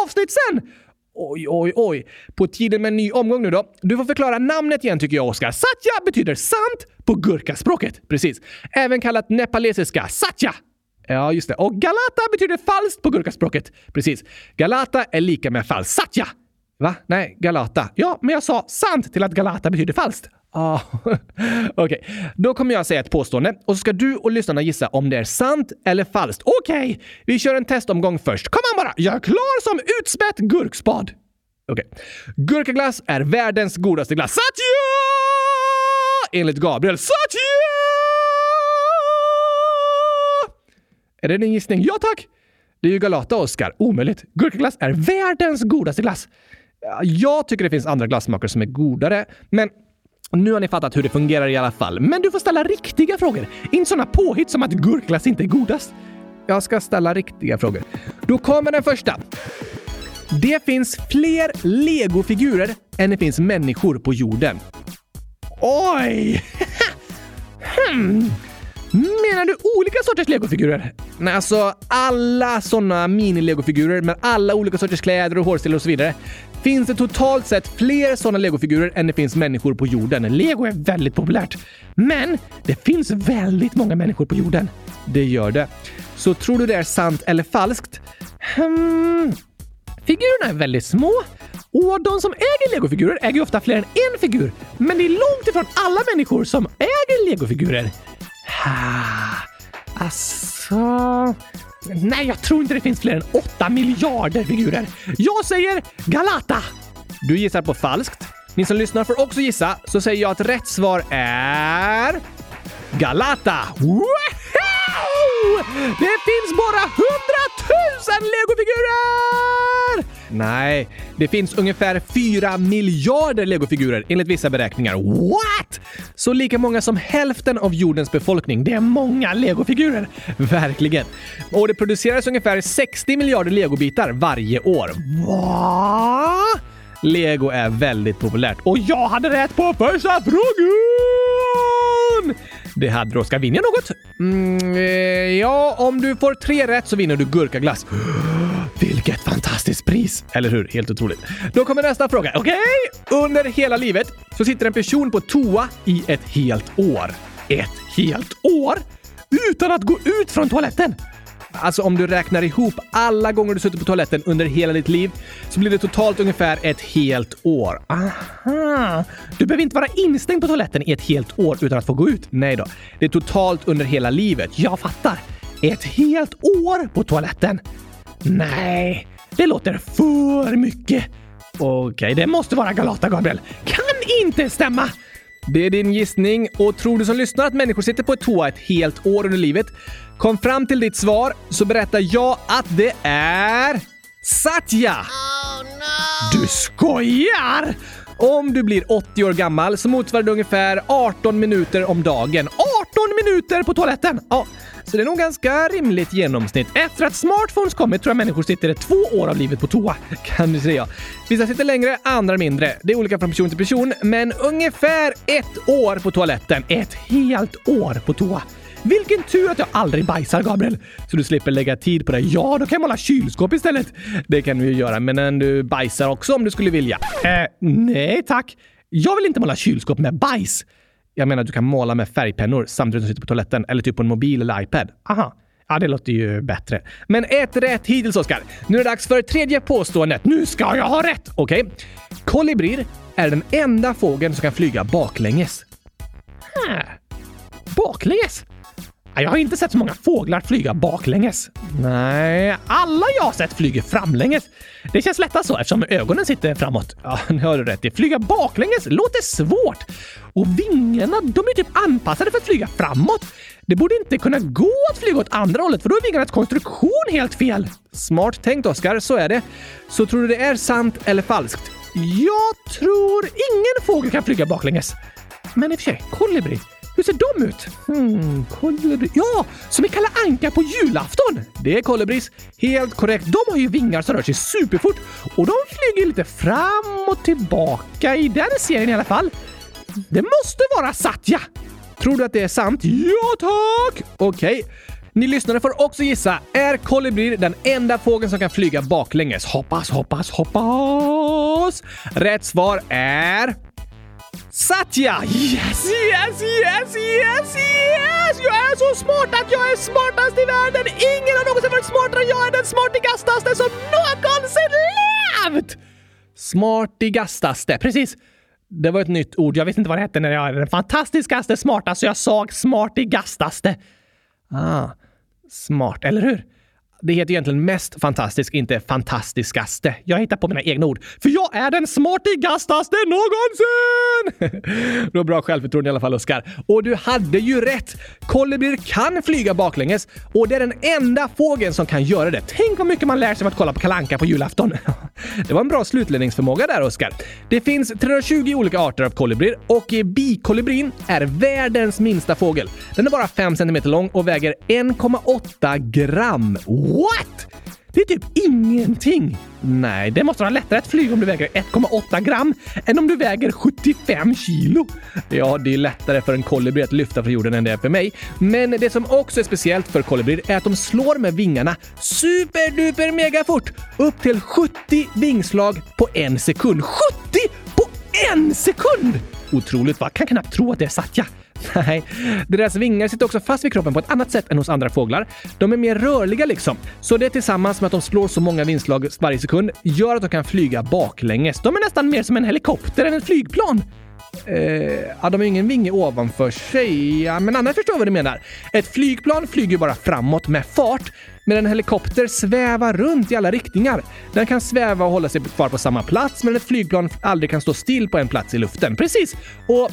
avsnitt sen! Oj, oj, oj. På tiden med en ny omgång nu då. Du får förklara namnet igen tycker jag, Oskar. Satya betyder sant på gurkaspråket. Precis. Även kallat nepalesiska satya. Ja, just det. Och galata betyder falskt på gurkaspråket. Precis. Galata är lika med falskt. Satya! Va? Nej, galata. Ja, men jag sa sant till att galata betyder falskt. Ah, Okej, okay. då kommer jag säga ett påstående och så ska du och lyssnarna gissa om det är sant eller falskt. Okej, okay. vi kör en testomgång först. Kom an bara! Jag är klar som utspätt gurkspad. Okej. Okay. Gurkaglass är världens godaste glass. Satya! Enligt Gabriel. Satya! Är det din gissning? Ja tack! Det är ju Galata, Oskar. Omöjligt. Gurkaglass är världens godaste glass. Jag tycker det finns andra glassmakare som är godare, men nu har ni fattat hur det fungerar i alla fall. Men du får ställa riktiga frågor. Inte sådana påhitt som att gurkglass inte är godast. Jag ska ställa riktiga frågor. Då kommer den första. Det finns fler legofigurer än det finns människor på jorden. Oj! hmm. Menar du olika sorters legofigurer? Nej, alltså alla såna mini-legofigurer med alla olika sorters kläder och hårstilar och så vidare. Finns det totalt sett fler sådana legofigurer än det finns människor på jorden. Lego är väldigt populärt. Men det finns väldigt många människor på jorden. Det gör det. Så tror du det är sant eller falskt? Hmm. Figurerna är väldigt små och de som äger legofigurer äger ofta fler än en figur. Men det är långt ifrån alla människor som äger legofigurer. Alltså... Nej, jag tror inte det finns fler än 8 miljarder figurer. Jag säger Galata! Du gissar på falskt. Ni som lyssnar får också gissa, så säger jag att rätt svar är... Galata! Woho! Det finns bara 100 TUSEN legofigurer! Nej, det finns ungefär 4 miljarder legofigurer enligt vissa beräkningar. What? Så lika många som hälften av jordens befolkning. Det är många legofigurer. Verkligen. Och det produceras ungefär 60 miljarder legobitar varje år. Va? Lego är väldigt populärt. Och jag hade rätt på första frågan! Det hade du. Vinner jag något? Mm, eh, ja, om du får tre rätt så vinner du gurkaglass. Vilket fantastiskt pris! Eller hur? Helt otroligt. Då kommer nästa fråga. Okej? Under hela livet så sitter en person på toa i ett helt år. Ett helt år? Utan att gå ut från toaletten! Alltså om du räknar ihop alla gånger du suttit på toaletten under hela ditt liv så blir det totalt ungefär ett helt år. Aha! Du behöver inte vara instängd på toaletten i ett helt år utan att få gå ut. Nej då. Det är totalt under hela livet. Jag fattar. Ett helt år på toaletten? Nej, det låter för mycket. Okej, okay, det måste vara Galata, Gabriel. Kan inte stämma! Det är din gissning och tror du som lyssnar att människor sitter på ett toa ett helt år under livet Kom fram till ditt svar så berättar jag att det är Satya! Oh, no. Du skojar! Om du blir 80 år gammal så motsvarar det ungefär 18 minuter om dagen. 18 minuter på toaletten! Ja, så det är nog ganska rimligt genomsnitt. Efter att smartphones kommit tror jag människor sitter två år av livet på toa, kan du säga. Vissa sitter längre, andra mindre. Det är olika från person till person, men ungefär ett år på toaletten. Ett helt år på toa. Vilken tur att jag aldrig bajsar, Gabriel! Så du slipper lägga tid på det. Ja, då kan jag måla kylskåp istället. Det kan du ju göra, men du bajsar också om du skulle vilja. Eh, nej tack. Jag vill inte måla kylskåp med bajs. Jag menar, du kan måla med färgpennor samtidigt som du sitter på toaletten eller typ på en mobil eller iPad. Aha. Ja, det låter ju bättre. Men ett rätt hittills, Oskar. Nu är det dags för tredje påståendet. Nu ska jag ha rätt! Okej. Okay. Kolibrir är den enda fågeln som kan flyga baklänges. Huh. Baklänges? Jag har inte sett så många fåglar flyga baklänges. Nej, alla jag har sett flyger framlänges. Det känns lättast så eftersom ögonen sitter framåt. Ja, nu har du rätt. Det flyga baklänges låter svårt. Och vingarna, de är typ anpassade för att flyga framåt. Det borde inte kunna gå att flyga åt andra hållet för då är vingarnas konstruktion helt fel. Smart tänkt, Oskar. Så är det. Så tror du det är sant eller falskt? Jag tror ingen fågel kan flyga baklänges. Men i och för sig, kolibri. Hur ser de ut? Hmm. Ja, som i Kalle Anka på julafton! Det är kolibris. Helt korrekt. De har ju vingar som rör sig superfort och de flyger lite fram och tillbaka i den serien i alla fall. Det måste vara Satya! Tror du att det är sant? Ja, tack! Okej. Okay. Ni lyssnare får också gissa. Är kolibrir den enda fågeln som kan flyga baklänges? Hoppas, hoppas, hoppas! Rätt svar är... Satya! Yes, yes, yes, yes, yes! Jag är så smart att jag är smartast i världen! Ingen har någonsin varit smartare jag är den smartigastaste som någonsin levt! Smartigastaste, precis. Det var ett nytt ord. Jag visste inte vad det hette när jag är den fantastiskaste, smartaste, så jag sa smartigastaste. Ah, smart, eller hur? Det heter egentligen mest fantastisk, inte fantastiskaste. Jag hittar på mina egna ord. För jag är den smartigastaste någonsin! du har bra självförtroende i alla fall, Oskar. Och du hade ju rätt! Kolibrier kan flyga baklänges och det är den enda fågeln som kan göra det. Tänk vad mycket man lär sig av att kolla på Kalanka på julafton. det var en bra slutledningsförmåga där, Oskar. Det finns 320 olika arter av kolibrier och bikolibrin är världens minsta fågel. Den är bara 5 cm lång och väger 1,8 gram. What? Det är typ ingenting. Nej, det måste vara lättare att flyga om du väger 1,8 gram än om du väger 75 kilo. Ja, det är lättare för en kolibri att lyfta från jorden än det är för mig. Men det som också är speciellt för kolibrier är att de slår med vingarna superduper mega fort. Upp till 70 vingslag på en sekund. 70 på en sekund! Otroligt va? Kan knappt tro att det är Satya. Nej, deras vingar sitter också fast vid kroppen på ett annat sätt än hos andra fåglar. De är mer rörliga liksom. Så det tillsammans med att de slår så många vingslag varje sekund gör att de kan flyga baklänges. De är nästan mer som en helikopter än ett flygplan. Eh, ja, de har ingen vinge ovanför sig, ja, men annars förstår jag vad du menar. Ett flygplan flyger bara framåt med fart, medan en helikopter svävar runt i alla riktningar. Den kan sväva och hålla sig kvar på samma plats, men ett flygplan aldrig kan stå still på en plats i luften. Precis! Och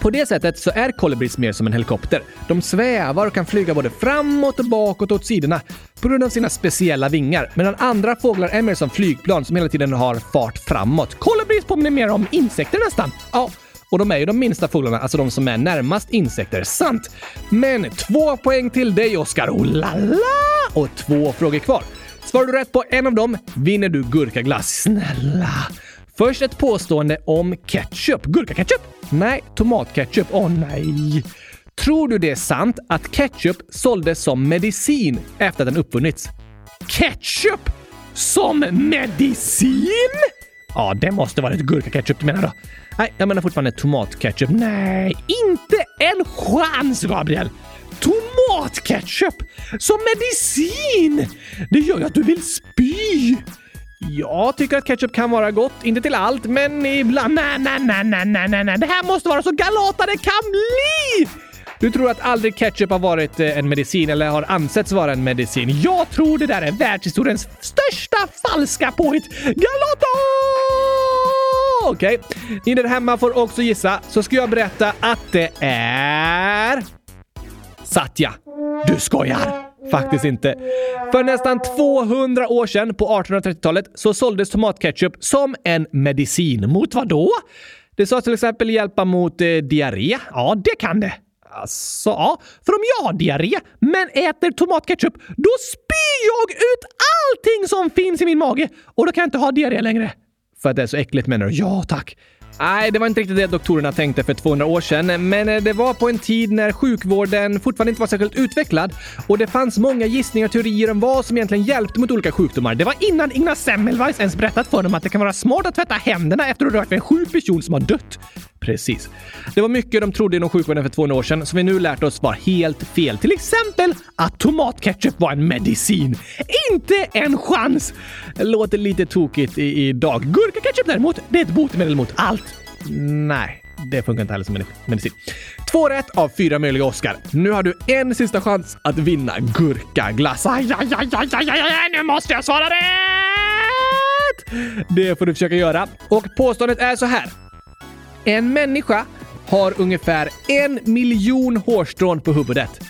på det sättet så är kolibris mer som en helikopter. De svävar och kan flyga både framåt och bakåt och åt sidorna på grund av sina speciella vingar, medan andra fåglar är mer som flygplan som hela tiden har fart framåt. Kolibris påminner mer om insekter nästan. Ja, och de är ju de minsta fåglarna, alltså de som är närmast insekter. Sant! Men två poäng till dig, Oskar. Oh la la! Och två frågor kvar. Svarar du rätt på en av dem vinner du gurkaglass. Snälla! Först ett påstående om ketchup. Gurkaketchup? Nej, tomatketchup. Åh nej. Tror du det är sant att ketchup såldes som medicin efter att den uppfunnits? Ketchup som medicin? Ja, det måste vara ett gurkaketchup du menar då. Nej, jag menar fortfarande tomatketchup. Nej, inte en chans, Gabriel! Tomatketchup som medicin! Det gör ju att du vill spy! Jag tycker att ketchup kan vara gott, inte till allt, men ibland... Nej, nej, nej, nej, nej, nej, det här måste vara så galata det kan bli! Du tror att aldrig ketchup har varit eh, en medicin eller har ansetts vara en medicin. Jag tror det där är världshistoriens största falska påhitt. Galata! Okej, okay. ni där hemma får också gissa, så ska jag berätta att det är... Satya. Du skojar! Faktiskt inte. För nästan 200 år sedan, på 1830-talet, så såldes tomatketchup som en medicin. Mot vad då? Det sa till exempel hjälpa mot eh, diarré. Ja, det kan det. Alltså, ja. För om jag har diarré men äter tomatketchup, då spyr jag ut allting som finns i min mage och då kan jag inte ha diarré längre. För att det är så äckligt menar du? Ja, tack. Nej, det var inte riktigt det doktorerna tänkte för 200 år sedan, men eh, det var på en tid när sjukvården fortfarande inte var särskilt utvecklad och det fanns många gissningar och teorier om vad som egentligen hjälpte mot olika sjukdomar. Det var innan Ingmar Semmelweis ens berättat för dem att det kan vara smart att tvätta händerna efter att ha rört vid en sjuk person som har dött. Precis. Det var mycket de trodde inom sjukvården för 200 år sedan som vi nu lärt oss var helt fel. Till exempel att tomatketchup var en medicin. Inte en chans! Låter lite tokigt idag. Gurkaketchup däremot, det är ett botemedel mot allt. Nej, det funkar inte heller som medicin. Två rätt av fyra möjliga Oscar. Nu har du en sista chans att vinna gurkaglass. Aj, aj, aj, aj, aj, aj, nu måste jag svara rätt! Det får du försöka göra. Och påståendet är så här. En människa har ungefär en miljon hårstrån på huvudet.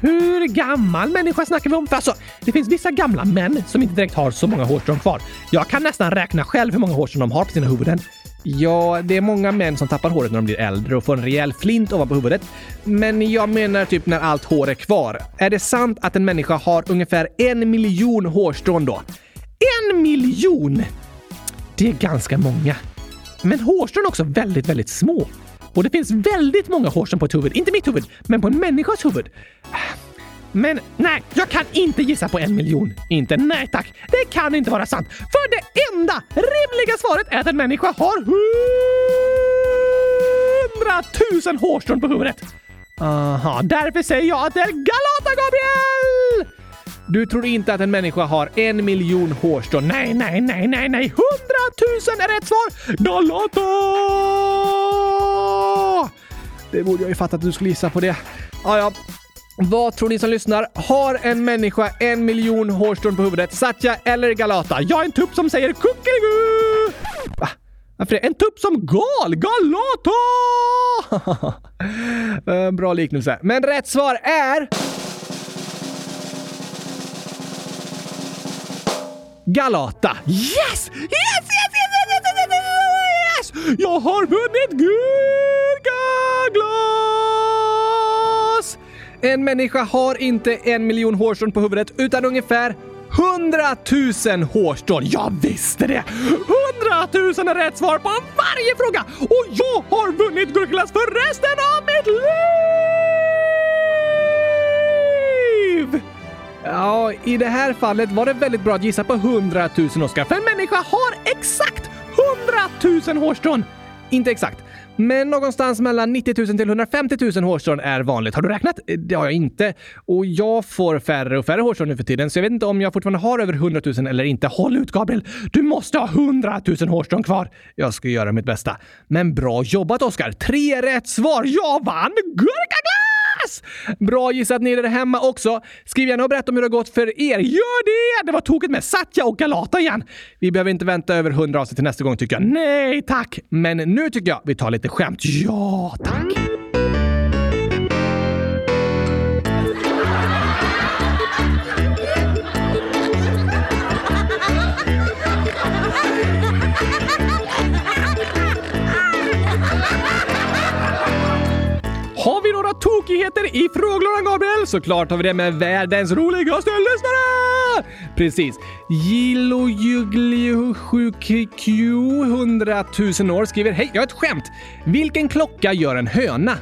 Hur gammal människa snackar vi om? För alltså, det finns vissa gamla män som inte direkt har så många hårstrån kvar. Jag kan nästan räkna själv hur många hårstrån de har på sina huvuden. Ja, det är många män som tappar håret när de blir äldre och får en rejäl flint ovanpå huvudet. Men jag menar typ när allt hår är kvar. Är det sant att en människa har ungefär en miljon hårstrån då? En miljon! Det är ganska många. Men hårstrån är också väldigt, väldigt små. Och det finns väldigt många hårstrån på ett huvud. Inte mitt huvud, men på en människas huvud. Men nej, jag kan inte gissa på en miljon. Inte nej tack. Det kan inte vara sant. För det enda rimliga svaret är att en människa har hundratusen hårstrån på huvudet. Aha, därför säger jag att det är Galata Gabriel! Du tror inte att en människa har en miljon hårstrån? Nej, nej, nej, nej, nej. Hundratusen är rätt svar! Galata! Det borde jag ju fatta att du skulle gissa på det. Ja, ja. Vad tror ni som lyssnar? Har en människa en miljon hårstrån på huvudet? Satya eller Galata? Jag är en tupp som säger kuckeligu! Va? Varför det? En tupp som gal! Galata! Eh, bra liknelse. Men rätt svar är... Galata. Yes! Yes, yes, yes, yes, yes, yes, yes! Jag har vunnit gurkaglas! En människa har inte en miljon hårstrån på huvudet utan ungefär hundratusen hårstrån. Jag visste det! Hundratusen är rätt svar på varje fråga och jag har vunnit gurkaglass för resten av mitt liv! Ja, i det här fallet var det väldigt bra att gissa på 100 000 Oscar, för en människa har exakt 100 000 hårstrån! Inte exakt, men någonstans mellan 90 000 till 150 000 hårstrån är vanligt. Har du räknat? Eh, det har jag inte. Och jag får färre och färre hårstrån nu för tiden, så jag vet inte om jag fortfarande har över 100 000 eller inte. Håll ut Gabriel! Du måste ha 100 000 hårstrån kvar! Jag ska göra mitt bästa. Men bra jobbat Oskar! Tre rätt svar! Jag vann gurkaglass! Yes! Bra gissat ni där hemma också. Skriv gärna och berätta om hur det har gått för er. Gör det! Det var tokigt med Satya och Galata igen. Vi behöver inte vänta över 100 avsnitt till nästa gång tycker jag. Nej tack! Men nu tycker jag vi tar lite skämt. Ja tack! Tråkigheter i frågelådan, Gabriel! Såklart har vi det med världens roligaste lyssnare! Precis. Gillo Juglio 100 000 år skriver Hej, jag har ett skämt. Vilken klocka gör en höna?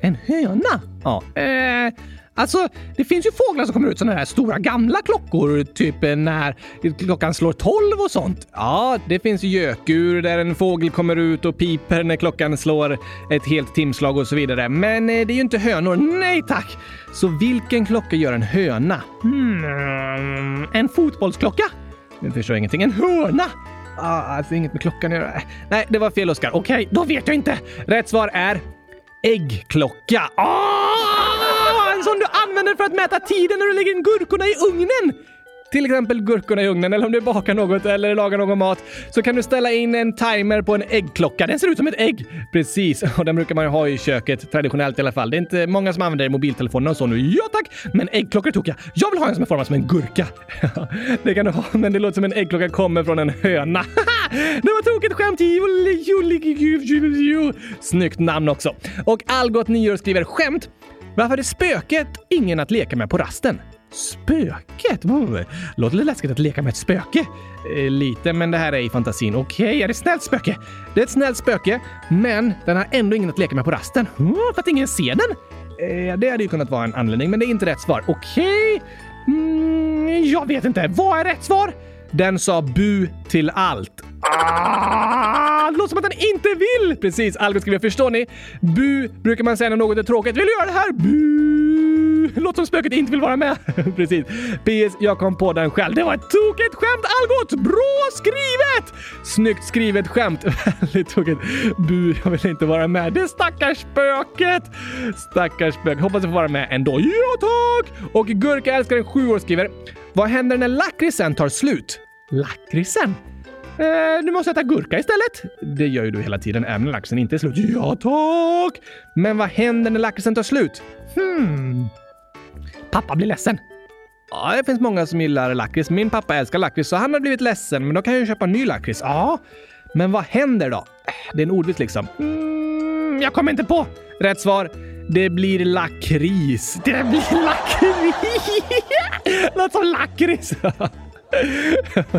En höna? Ja. Eh, alltså, det finns ju fåglar som kommer ut sådana här stora gamla klockor, typ eh, när klockan slår tolv och sånt. Ja, det finns gökur där en fågel kommer ut och piper när klockan slår ett helt timslag och så vidare. Men eh, det är ju inte hönor. Nej tack! Så vilken klocka gör en höna? Hmm, en fotbollsklocka? Nu förstår jag ingenting. En hörna? Ah, alltså inget med klockan att göra. Nej, det var fel Oskar. Okej, okay, då vet jag inte. Rätt svar är äggklocka. Ah! Använder för att mäta tiden när du lägger in gurkorna i ugnen! till exempel gurkorna i ugnen eller om du bakar något eller lagar någon mat så kan du ställa in en timer på en äggklocka. Den ser ut som ett ägg! Precis, och den brukar man ju ha i köket traditionellt i alla fall. Det är inte många som använder mobiltelefoner och så nu. Ja tack! Men äggklockor tog jag. Jag vill ha en som är formad som en gurka. det kan du ha, men det låter som en äggklocka kommer från en höna. det var tokigt skämt! Snyggt namn också. Och Algot 9 skriver skämt. Varför är spöket ingen att leka med på rasten? Spöket? Låter lite läskigt att leka med ett spöke. Eh, lite, men det här är i fantasin. Okej, okay, är det ett snällt spöke? Det är ett snällt spöke, men den har ändå ingen att leka med på rasten. Mm, för att ingen ser den? Eh, det hade ju kunnat vara en anledning, men det är inte rätt svar. Okej? Okay. Mm, jag vet inte. Vad är rätt svar? Den sa bu till allt. Ah, det låter som att den inte vill! Precis, Algot skriver. Förstår ni? Bu brukar man säga när något är tråkigt. Vill du göra det här? Bu! Låter som spöket inte vill vara med. Precis. PS. Jag kom på den själv. Det var ett tokigt skämt, Algot! Bra skrivet! Snyggt skrivet skämt. Väldigt tokigt. Bu, jag vill inte vara med. Det stackars spöket! Stackars spöket. Hoppas jag får vara med ändå. Ja, tack! Och Gurka älskar en sju år skriver. Vad händer när lakritsen tar slut? Lakritsen? Eh, du måste äta gurka istället. Det gör ju du hela tiden, även när laxen inte är slut. Ja, tack! Men vad händer när laxen tar slut? Hmm. Pappa blir ledsen. Ja, det finns många som gillar lakrits. Min pappa älskar lakrits, så han har blivit ledsen. Men då kan jag ju köpa ny lakrits. Ja, men vad händer då? Det är en ordvits liksom. Mm, jag kommer inte på. Rätt svar. Det blir lakrits. Det blir lakrits! Låter som lakrits.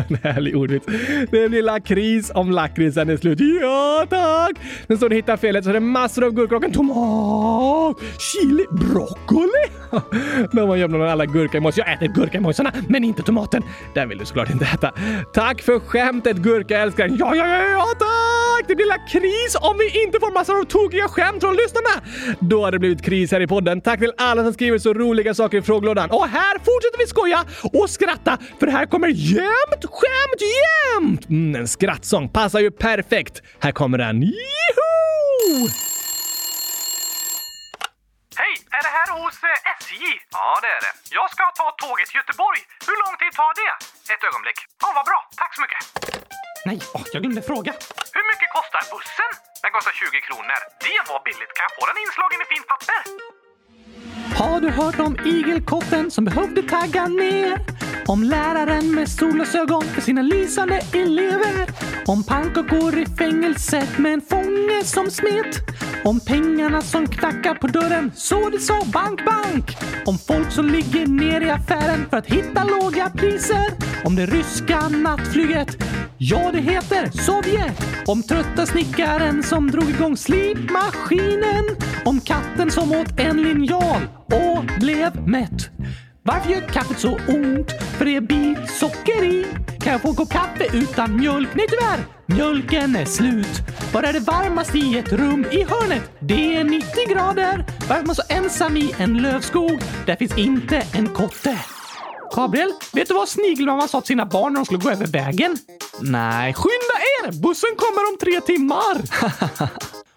en härlig ordvits. Det blir lakrits om lakritsen är slut. Ja, tack! Men så du hittar felet så är det massor av gurkor och en tomat, chili, broccoli. De har gömt alla gurkamojs. Jag äter gurkamojsarna, men inte tomaten. Den vill du såklart inte äta. Tack för skämtet gurkaälskaren. Ja, ja, ja, ja, tack! Det blir lakrits om vi inte får massor av tokiga skämt från lyssnarna. Då har det blivit kris här i podden. Tack till alla som skriver så roliga saker i frågelådan. Och här fortsätter vi skoja och skratta, för här kommer kommer jämt skämt jämt! Mm, en skrattsång passar ju perfekt. Här kommer den. Juhu! Hej! Är det här hos eh, SJ? Ja, det är det. Jag ska ta tåget till Göteborg. Hur lång tid tar det? Ett ögonblick. Ja, vad bra. Tack så mycket. Nej, oh, jag glömde fråga. Hur mycket kostar bussen? Den kostar 20 kronor. Det var billigt. Kan jag få den inslagen i fint papper? Har du hört om igelkotten som behövde tagga ner? Om läraren med solglasögon för sina lysande elever. Om pannkakor i fängelset med en fånge som smet. Om pengarna som knackar på dörren så det sa bank, bank. Om folk som ligger ner i affären för att hitta låga priser. Om det ryska nattflyget. Ja, det heter Sovjet. Om trötta snickaren som drog igång slipmaskinen. Om katten som åt en linjal och blev mätt. Varför gör kaffet så ont? För det är bit socker i. Kan jag få en kopp kaffe utan mjölk? Nej tyvärr, mjölken är slut. Var är det varmast i ett rum i hörnet? Det är 90 grader. Varför är man så ensam i en lövskog? Där finns inte en kotte. Gabriel, vet du vad Snigelmamma sa till sina barn när de skulle gå över vägen? Nej, skynda er! Bussen kommer om tre timmar!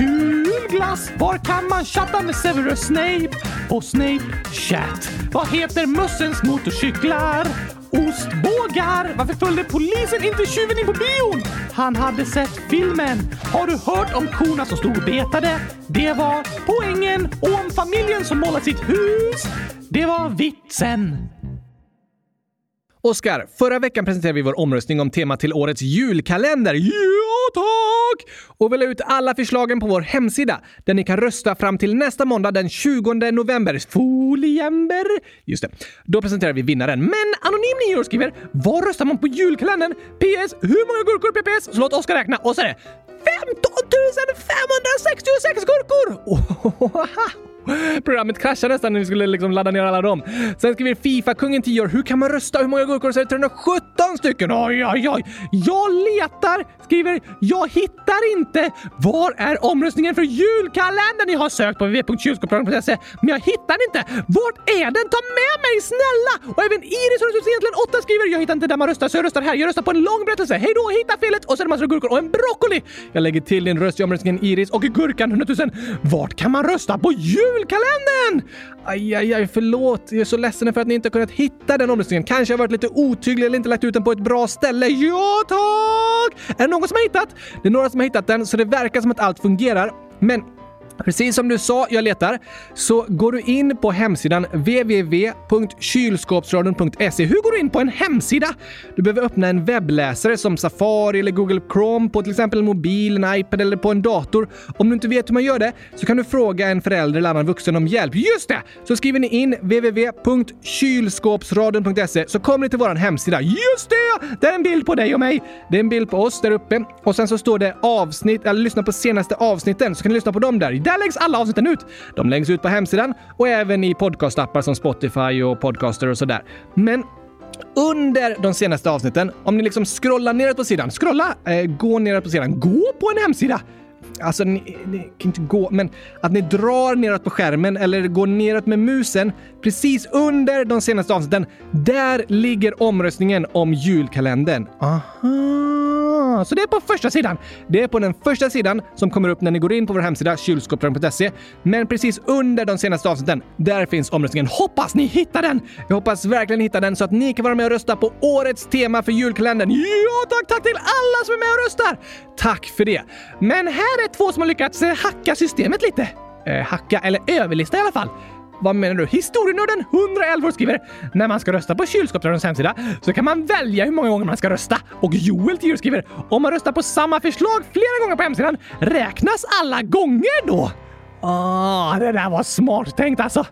Kul glass! Var kan man chatta med Severus Snape? På Snape Chat. Vad heter mössens motorcyklar? Ostbågar! Varför följde polisen inte tjuven in på bion? Han hade sett filmen. Har du hört om korna som stod och betade? Det var poängen. Och om familjen som målat sitt hus? Det var vitsen. Oskar, förra veckan presenterade vi vår omröstning om tema till årets julkalender. Ja, tack! Och vi la ut alla förslagen på vår hemsida där ni kan rösta fram till nästa måndag den 20 november. Foliember? Just det. Då presenterar vi vinnaren. Men Anonym Nyår skriver “Var röstar man på julkalendern? PS. Hur många gurkor PPS?” Så låt Oskar räkna och så är det 15 566 gurkor! Programmet kraschade nästan när vi skulle liksom ladda ner alla dem. Sen skriver Fifa-kungen 10 år. Hur kan man rösta? Hur många gurkor? Så är det 317 stycken. Oj, oj, oj. Jag letar, skriver jag hittar inte. Var är omröstningen för julkalendern? Jag har sökt på www.kylskåpsradion.se men jag hittar inte. Vart är den? Ta med mig snälla! Och även Iris egentligen 8 skriver jag hittar inte där man röstar så jag röstar här. Jag röstar på en lång berättelse. Hej då, hitta felet och så är det massor av gurkor och en broccoli. Jag lägger till din röst i omröstningen Iris och gurkan 100 000. Vart kan man rösta på jul? Julkalendern! Aj, aj, aj, förlåt. Jag är så ledsen för att ni inte har kunnat hitta den omröstningen. Kanske har varit lite otydlig eller inte lagt ut den på ett bra ställe. Ja, tack! Är det någon som har hittat? Det är några som har hittat den, så det verkar som att allt fungerar. Men Precis som du sa, jag letar, så går du in på hemsidan www.kylskåpsradion.se. Hur går du in på en hemsida? Du behöver öppna en webbläsare som Safari eller Google Chrome på till exempel en mobil, en iPad eller på en dator. Om du inte vet hur man gör det så kan du fråga en förälder eller annan vuxen om hjälp. Just det! Så skriver ni in www.kylskåpsradion.se så kommer ni till vår hemsida. Just det! Det är en bild på dig och mig. Det är en bild på oss där uppe och sen så står det avsnitt, eller lyssna på senaste avsnitten så kan ni lyssna på dem där. Där läggs alla avsnitten ut. De läggs ut på hemsidan och även i podcastappar som Spotify och Podcaster och sådär. Men under de senaste avsnitten, om ni liksom scrollar neråt på sidan, scrolla, eh, gå neråt på sidan, gå på en hemsida. Alltså, ni, ni kan inte gå, men att ni drar neråt på skärmen eller går neråt med musen precis under de senaste avsnitten. Där ligger omröstningen om julkalendern. Aha! Så det är på första sidan. Det är på den första sidan som kommer upp när ni går in på vår hemsida kylskåpsradion.se. Men precis under de senaste avsnitten, där finns omröstningen. Hoppas ni hittar den! Jag hoppas verkligen ni hittar den så att ni kan vara med och rösta på årets tema för julkalendern. Ja, tack, tack till alla som är med och röstar! Tack för det! Men här är två som har lyckats eh, hacka systemet lite. Eh, hacka, eller överlista i alla fall. Vad menar du? Historienörden 111 skriver när man ska rösta på kylskåpsradions hemsida så kan man välja hur många gånger man ska rösta. Och Joel 10 skriver om man röstar på samma förslag flera gånger på hemsidan räknas alla gånger då? Ah, det där var smart tänkt alltså.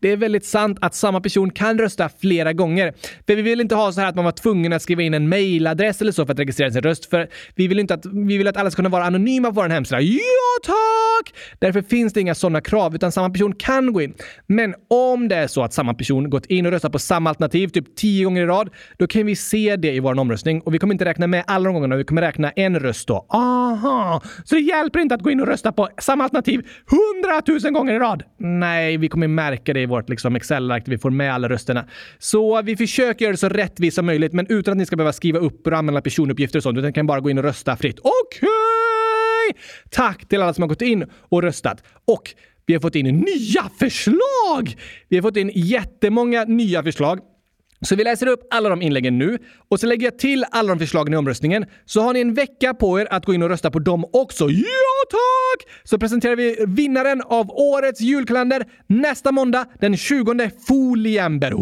Det är väldigt sant att samma person kan rösta flera gånger. För vi vill inte ha så här att man var tvungen att skriva in en mailadress eller så för att registrera sin röst. För vi vill inte att, vi vill att alla ska kunna vara anonyma på vår hemsida. Ja, tack! Därför finns det inga sådana krav, utan samma person kan gå in. Men om det är så att samma person gått in och röstat på samma alternativ typ tio gånger i rad, då kan vi se det i vår omröstning och vi kommer inte räkna med alla de gångerna. Vi kommer räkna en röst då. Aha! Så det hjälper inte att gå in och rösta på samma alternativ hundratusen gånger i rad? Nej, vi kommer märka det i vårt liksom Excel-ark vi får med alla rösterna. Så vi försöker göra det så rättvist som möjligt, men utan att ni ska behöva skriva upp och använda personuppgifter och sånt, utan kan bara gå in och rösta fritt. Okej! Okay! Tack till alla som har gått in och röstat. Och vi har fått in nya förslag! Vi har fått in jättemånga nya förslag. Så vi läser upp alla de inläggen nu och så lägger jag till alla de förslagen i omröstningen. Så har ni en vecka på er att gå in och rösta på dem också. Ja tack! Så presenterar vi vinnaren av årets julkalender nästa måndag den 20 foliember.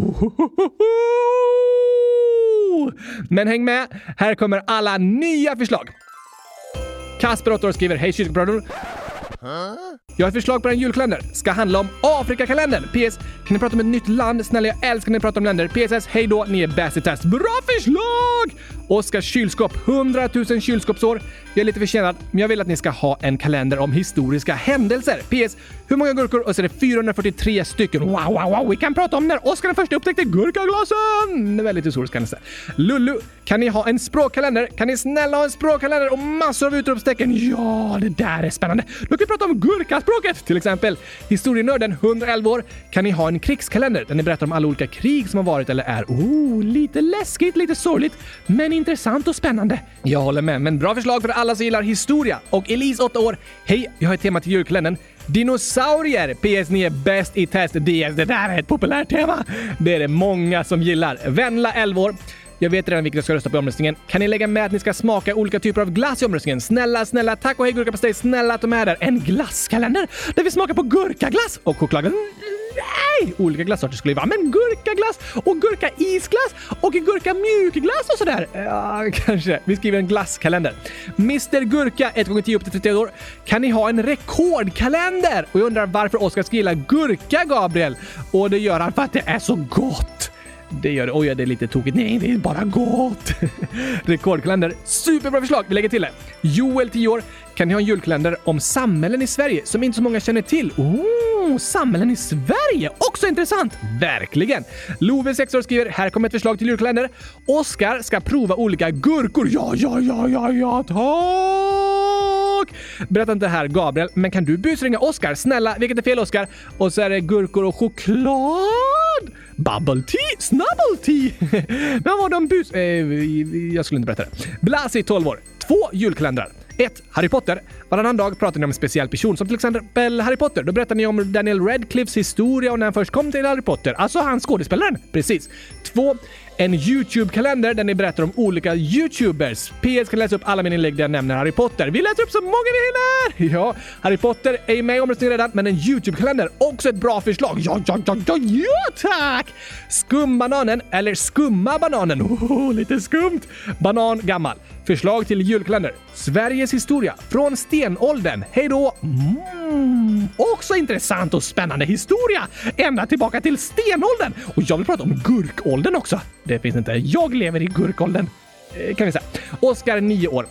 Men häng med! Här kommer alla nya förslag. Kasper, 8 år, skriver Hej kyrkbröder! Jag har ett förslag på en julkalender. Ska handla om Afrikakalendern. PS. Kan ni prata om ett nytt land? Snälla, jag älskar när ni pratar om länder. PSS. Hej då, ni är bäst i test. Bra förslag! Oskars kylskåp. 100 000 kylskåpsår. Jag är lite försenad, men jag vill att ni ska ha en kalender om historiska händelser. PS. Hur många gurkor? Och så är det 443 stycken. Wow, wow, wow. Vi kan prata om när Oskar den första upptäckte gurkaglasen. Väldigt historisk händelse. Lullu. Kan ni ha en språkkalender? Kan ni snälla ha en språkkalender och massor av utropstecken? Ja, det där är spännande. Då kan vi prata om gurka språket. till exempel. Historienörden, 111 år. Kan ni ha en krigskalender där ni berättar om alla olika krig som har varit eller är? Oh, lite läskigt, lite sorgligt, men intressant och spännande. Jag håller med, men bra förslag för alla som gillar historia. Och Elise, 8 år. Hej, jag har ett tema till julkalendern. Dinosaurier! PS9, är bäst i test. DS, det där är ett populärt tema. Det är det många som gillar. Venla, 11 år. Jag vet redan vilket jag ska rösta på i omröstningen. Kan ni lägga med att ni ska smaka olika typer av glass i omröstningen? Snälla, snälla, tack och hej gurkapastej. Snälla att de är där. En glasskalender där vi smakar på gurkaglass och chokladglass. Nej! Olika glassorter skulle det vara, men gurkaglass och gurkaisglass och gurka mjukglass och sådär. Ja, kanske. Vi skriver en glasskalender. Mr Gurka, 1 gånger 10 upp till 31 år. Kan ni ha en rekordkalender? Och jag undrar varför Oskar ska gilla gurka, Gabriel? Och det gör han för att det är så gott. Det gör det. Oj, det är lite tokigt. Nej, det är bara gott. Rekordkalender. Superbra förslag. Vi lägger till det. Joel, 10 år. Kan ni ha en julkalender om samhällen i Sverige som inte så många känner till? Oh, samhällen i Sverige! Också intressant! Verkligen! Love, 6 år, skriver “Här kommer ett förslag till julkalender. Oskar ska prova olika gurkor. Ja, ja, ja, ja, ja, tack! Berätta inte här, Gabriel, men kan du busringa Oskar? Snälla, vilket är fel Oskar? Och så är det gurkor och choklad! Bubble tea? Snubble tea? Men vad var de bus... Eh, jag skulle inte berätta det. Blasi, 12 år. Två julkalendrar. 1. Harry Potter. Varannan dag pratar ni om en speciell person, som till exempel Harry Potter. Då berättar ni om Daniel Radcliffes historia och när han först kom till Harry Potter. Alltså han skådespelaren. Precis. 2. En YouTube-kalender där ni berättar om olika YouTubers. PS kan läsa upp alla mina inlägg där jag nämner Harry Potter. Vi läser upp så många vi hinner! Ja, Harry Potter är ju med i omröstningen redan, men en YouTube-kalender, också ett bra förslag. Ja, ja, ja, ja, ja tack! Skumbananen, eller Skumma bananen. Oh, lite skumt. Banan gammal. Förslag till julkalender. Sveriges historia från stenåldern. Hej då! Mm, också intressant och spännande historia. Ända tillbaka till stenåldern. Och jag vill prata om gurkåldern också. Det finns inte. Jag lever i gurkåldern. Eh, kan vi säga. Oskar, 9 år.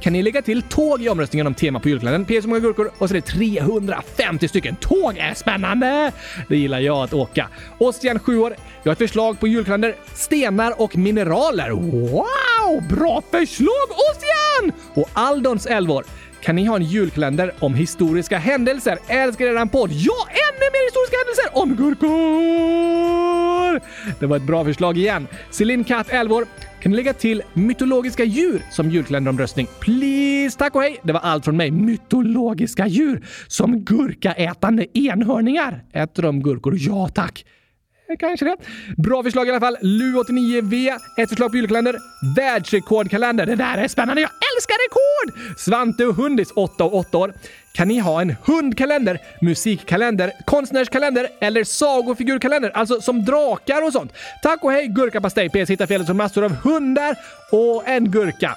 Kan ni lägga till tåg i omröstningen om tema på julkalendern? PS många gurkor och så är det 350 stycken. Tåg är spännande! Det gillar jag att åka. Ostian 7 år. Jag har ett förslag på julkalender. Stenar och mineraler. Wow! Bra förslag Ostian! Och Aldons 11 år. Kan ni ha en julkalender om historiska händelser? Älskar eran podd! Ja, ännu mer historiska händelser om gurkor! Det var ett bra förslag igen. Celine Katt, 11 år. Kan ni lägga till mytologiska djur som julkalenderomröstning? Please! Tack och hej! Det var allt från mig. Mytologiska djur som gurkaätande enhörningar. Äter de gurkor? Ja, tack. Eh, kanske det. Bra förslag i alla fall. Lu89V, ett förslag på julkalender. Världsrekordkalender. Det där är spännande. Jag älskar rekord! Svante och Hundis, 8 och 8 år. Kan ni ha en hundkalender, musikkalender, konstnärskalender eller sagofigurkalender? Alltså som drakar och sånt. Tack och hej gurkapastej! PS hittar felet som massor av hundar och en gurka.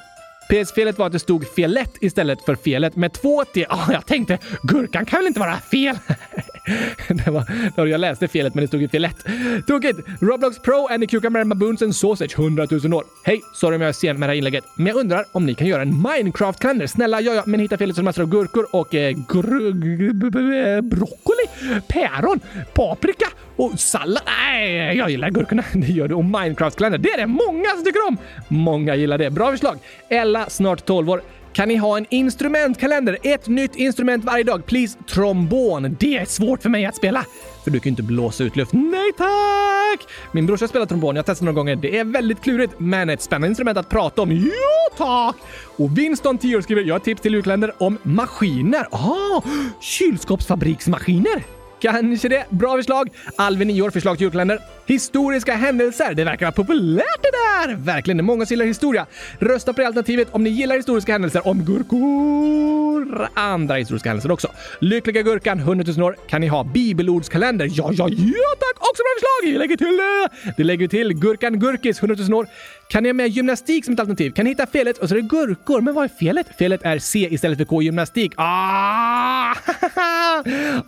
PS-felet var att det stod felet istället för felet med två T. Ah, jag tänkte, gurkan kan väl inte vara fel? det var, jag läste felet, men det stod ju filett. Tokigt! Roblox Pro and the Cucumber Baboons and Sausage 100 000 år. Hej, sorry om jag är sen med det här inlägget, men jag undrar om ni kan göra en Minecraft-kalender? Snälla, ja, ja, men hitta felet som massor av gurkor och eh, eh, broccoli, päron, paprika och sallad. Nej, jag gillar gurkorna. Det gör du. Och Minecraft-kalender, det är det många som tycker om. Många gillar det. Bra förslag. Ella, snart 12 år. Kan ni ha en instrumentkalender? Ett nytt instrument varje dag. Please, trombon. Det är svårt för mig att spela. För du kan ju inte blåsa ut luft. Nej tack! Min brorsa spelar trombon. Jag har testat några gånger. Det är väldigt klurigt, men ett spännande instrument att prata om. Ja tack! Och Winston, 10 år, skriver “Jag har tips till julkalender om maskiner”. Ah, kylskåpsfabriksmaskiner! Kanske det. Bra förslag. Alvin, 9 år, förslag till julkalender. Historiska händelser. Det verkar vara populärt det där! Verkligen, det är många som gillar historia. Rösta på det alternativet om ni gillar historiska händelser om gurkor. Andra historiska händelser också. Lyckliga Gurkan, 100 000 år. Kan ni ha bibelordskalender? Ja, ja, ja tack! Också bra förslag! Vi lägger till det! Det lägger vi till. Gurkan Gurkis, 100 000 år. Kan ni ha med gymnastik som ett alternativ? Kan ni hitta felet och så är det gurkor. Men vad är felet? Felet är C istället för K gymnastik. Ah!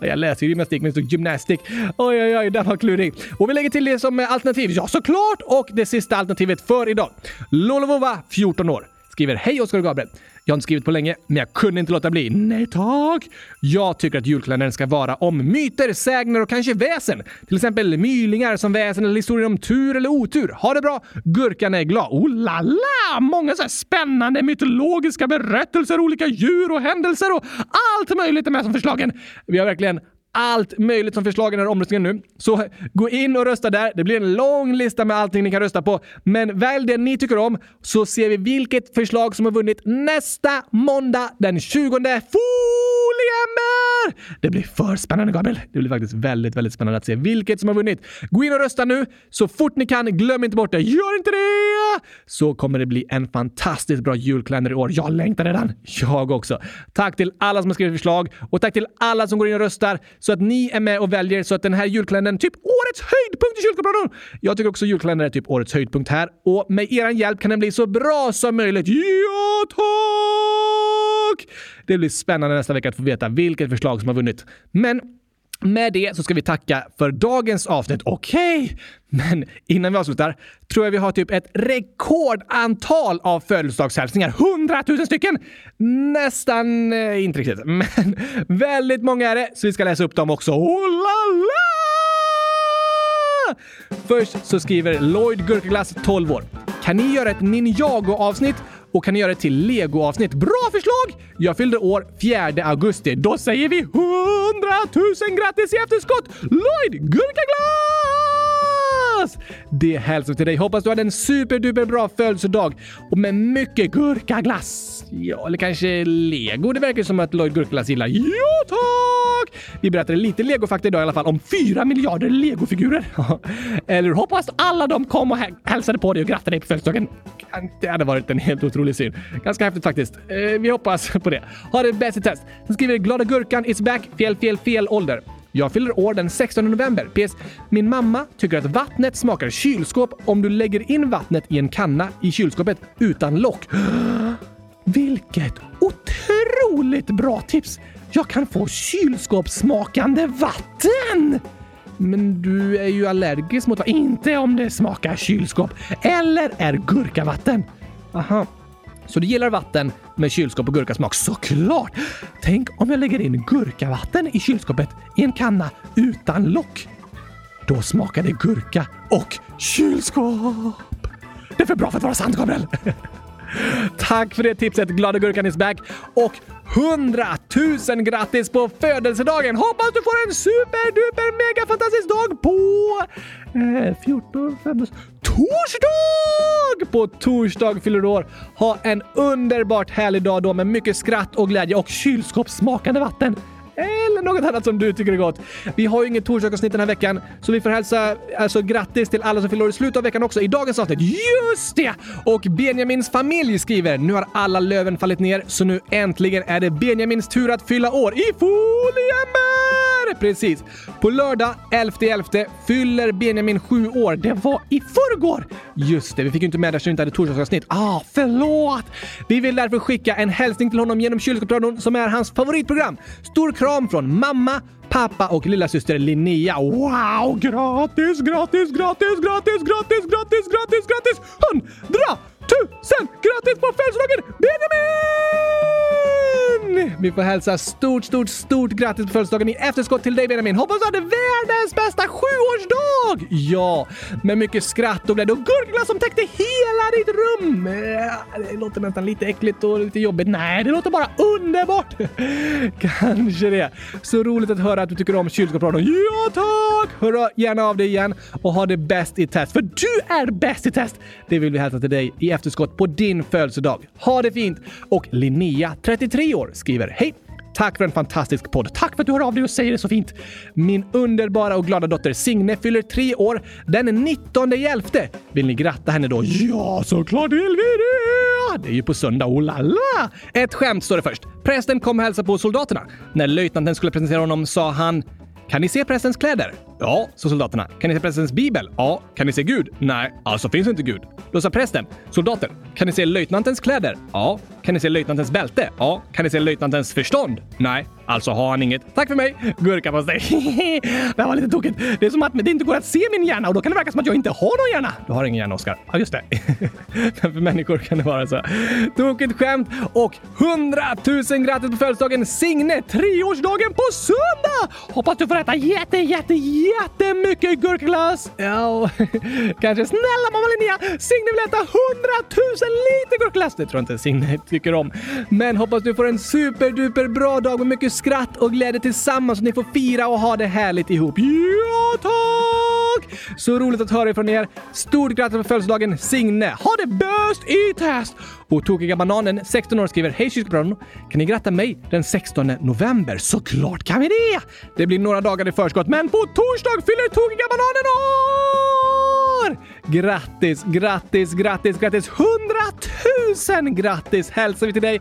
Jag läser ju gymnastik men det står gymnastik. Oj, oj, oj, den var klurig. Och vi lägger till det som alternativ. Ja, såklart! Och det sista alternativet för idag. Lolovova, 14 år. Skriver Hej Oskar och Gabriel. Jag har inte skrivit på länge, men jag kunde inte låta bli. Nej tack! Jag tycker att julkalendern ska vara om myter, sägner och kanske väsen. Till exempel mylingar som väsen eller historier om tur eller otur. Ha det bra! Gurkan är glad. Oh la la! Många så här spännande mytologiska berättelser, olika djur och händelser och allt möjligt är med som förslagen. Vi har verkligen allt möjligt som förslag i den här omröstningen nu. Så gå in och rösta där. Det blir en lång lista med allting ni kan rösta på. Men välj det ni tycker om så ser vi vilket förslag som har vunnit nästa måndag den 20 foliember! Det blir för spännande Gabriel. Det blir faktiskt väldigt, väldigt spännande att se vilket som har vunnit. Gå in och rösta nu så fort ni kan. Glöm inte bort det. Gör inte det! Så kommer det bli en fantastiskt bra julkalender i år. Jag längtar redan. Jag också. Tack till alla som har skrivit förslag och tack till alla som går in och röstar så att ni är med och väljer så att den här julkalendern typ årets höjdpunkt i kylskåpsradion. Jag tycker också julkalendern är typ årets höjdpunkt här och med er hjälp kan den bli så bra som möjligt. Ja, tack! Det blir spännande nästa vecka att få veta vilket förslag som har vunnit. Men med det så ska vi tacka för dagens avsnitt. Okej, okay. men innan vi avslutar tror jag vi har typ ett rekordantal av födelsedagshälsningar. 100 000 stycken! Nästan eh, inte riktigt, men väldigt många är det, så vi ska läsa upp dem också. Oh la la! Först så skriver Lloyd Gurkaglass, 12 år. Kan ni göra ett Ninjago-avsnitt och kan ni göra det till Lego-avsnitt? Bra förslag! Jag fyllde år 4 augusti. Då säger vi 100 000 grattis i efterskott! Lloyd Gurkaglass! Det hälsar till dig. Hoppas du hade en superduper bra födelsedag och med mycket gurkaglass. Ja, eller kanske lego. Det verkar som att Lloyd Gurkaglass gillar. Ja, tack! Vi berättade lite legofakta idag i alla fall om fyra miljarder legofigurer. eller hoppas alla de kom och hälsade på dig och grattade dig på födelsedagen. Det hade varit en helt otrolig syn. Ganska häftigt faktiskt. Eh, vi hoppas på det. Ha det bäst i test. Sen skriver Glada Gurkan is back. Fel, fel, fel ålder. Jag fyller år den 16 november. PS. Min mamma tycker att vattnet smakar kylskåp om du lägger in vattnet i en kanna i kylskåpet utan lock. Vilket otroligt bra tips! Jag kan få kylskåpssmakande vatten! Men du är ju allergisk mot vatten. Inte om det smakar kylskåp eller är gurkavatten. Aha. Så du gillar vatten med kylskåp och gurkasmak? Såklart! Tänk om jag lägger in gurkavatten i kylskåpet i en kanna utan lock. Då smakar det gurka och kylskåp. Det är för bra för att vara sant, Gabriel! Tack för det tipset, Glada Gurkan is back! Och 100 000 grattis på födelsedagen! Hoppas du får en superduper mega fantastisk dag på eh, 14, 15, torsdag! På torsdag fyller du år. Ha en underbart härlig dag då med mycket skratt och glädje och kylskåpssmakande vatten eller något annat som du tycker är gott. Vi har ju inget torsdagsavsnitt den här veckan, så vi får hälsa alltså grattis till alla som fyller år i slutet av veckan också i dagens avsnitt. Just det! Och Benjamins familj skriver “Nu har alla löven fallit ner, så nu äntligen är det Benjamins tur att fylla år i det Precis. På lördag 11.11 fyller Benjamin sju år. Det var i förrgår! Just det, vi fick ju inte med det så vi inte hade torsdagsavsnitt. Ah, förlåt! Vi vill därför skicka en hälsning till honom genom kylskåpsradion som är hans favoritprogram. Stor kram från mamma, pappa och lilla syster Linnea. Wow! Gratis, gratis, gratis, gratis, gratis, gratis, gratis, gratis! Hundra tusen grattis på födelsedagen Benjamin! Vi får hälsa stort, stort, stort grattis på födelsedagen i efterskott till dig Benjamin. Hoppas du hade världens bästa sjuårsdag! Ja, med mycket skratt och glädje och gurkglass som täckte hela ditt rum. Eh, det låter nästan lite äckligt och lite jobbigt. Nej, det låter bara underbart! Kanske det. Så roligt att höra att du tycker om kylskåpsradion. Ja, tack! Hör gärna av dig igen och ha det bäst i test, för du är bäst i test! Det vill vi hälsa till dig i efterskott på din födelsedag. Ha det fint! Och Linnea, 33 år, skriver Hej! Tack för en fantastisk podd. Tack för att du hör av dig och säger det så fint. Min underbara och glada dotter Signe fyller tre år den 19 elfte. Vill ni gratta henne då? Ja, såklart vill vi det! Det är ju på söndag. Oh la la! Ett skämt står det först. Prästen kom och hälsade på soldaterna. När löjtnanten skulle presentera honom sa han kan ni se prästens kläder? Ja, sa soldaterna. Kan ni se prästens bibel? Ja. Kan ni se Gud? Nej, alltså finns inte Gud. Då sa prästen. Soldater, kan ni se löjtnantens kläder? Ja. Kan ni se löjtnantens bälte? Ja. Kan ni se löjtnantens förstånd? Nej, alltså har han inget. Tack för mig! Gurkapastej. det här var lite tokigt. Det är som att det inte går att se min hjärna och då kan det verka som att jag inte har någon hjärna. Du har ingen hjärna, Oskar. Ja, just det. Men för människor kan det vara så. Tokigt skämt och 100 000 grattis på födelsedagen Signe! Treårsdagen på söndag! Hoppas du får äta jätte, jätte, jättemycket gurkaglass. Ja, kanske snälla mamma Linnea, Signe vill äta hundratusen liter gurkaglass. Det tror jag inte Signe tycker om. Men hoppas du får en superduper bra dag med mycket skratt och glädje tillsammans så ni får fira och ha det härligt ihop. Ja, tack! Så roligt att höra ifrån er. Stort grattis på födelsedagen Signe. Ha det bäst i test! Och Tokiga Bananen, 16 år, skriver Hej kylskåpsradion! Kan ni gratta mig den 16 november? Såklart kan vi det! Det blir några dagar i förskott, men på torsdag fyller Tokiga Bananen år! Grattis, grattis, grattis, grattis! 100 000 grattis hälsar vi till dig!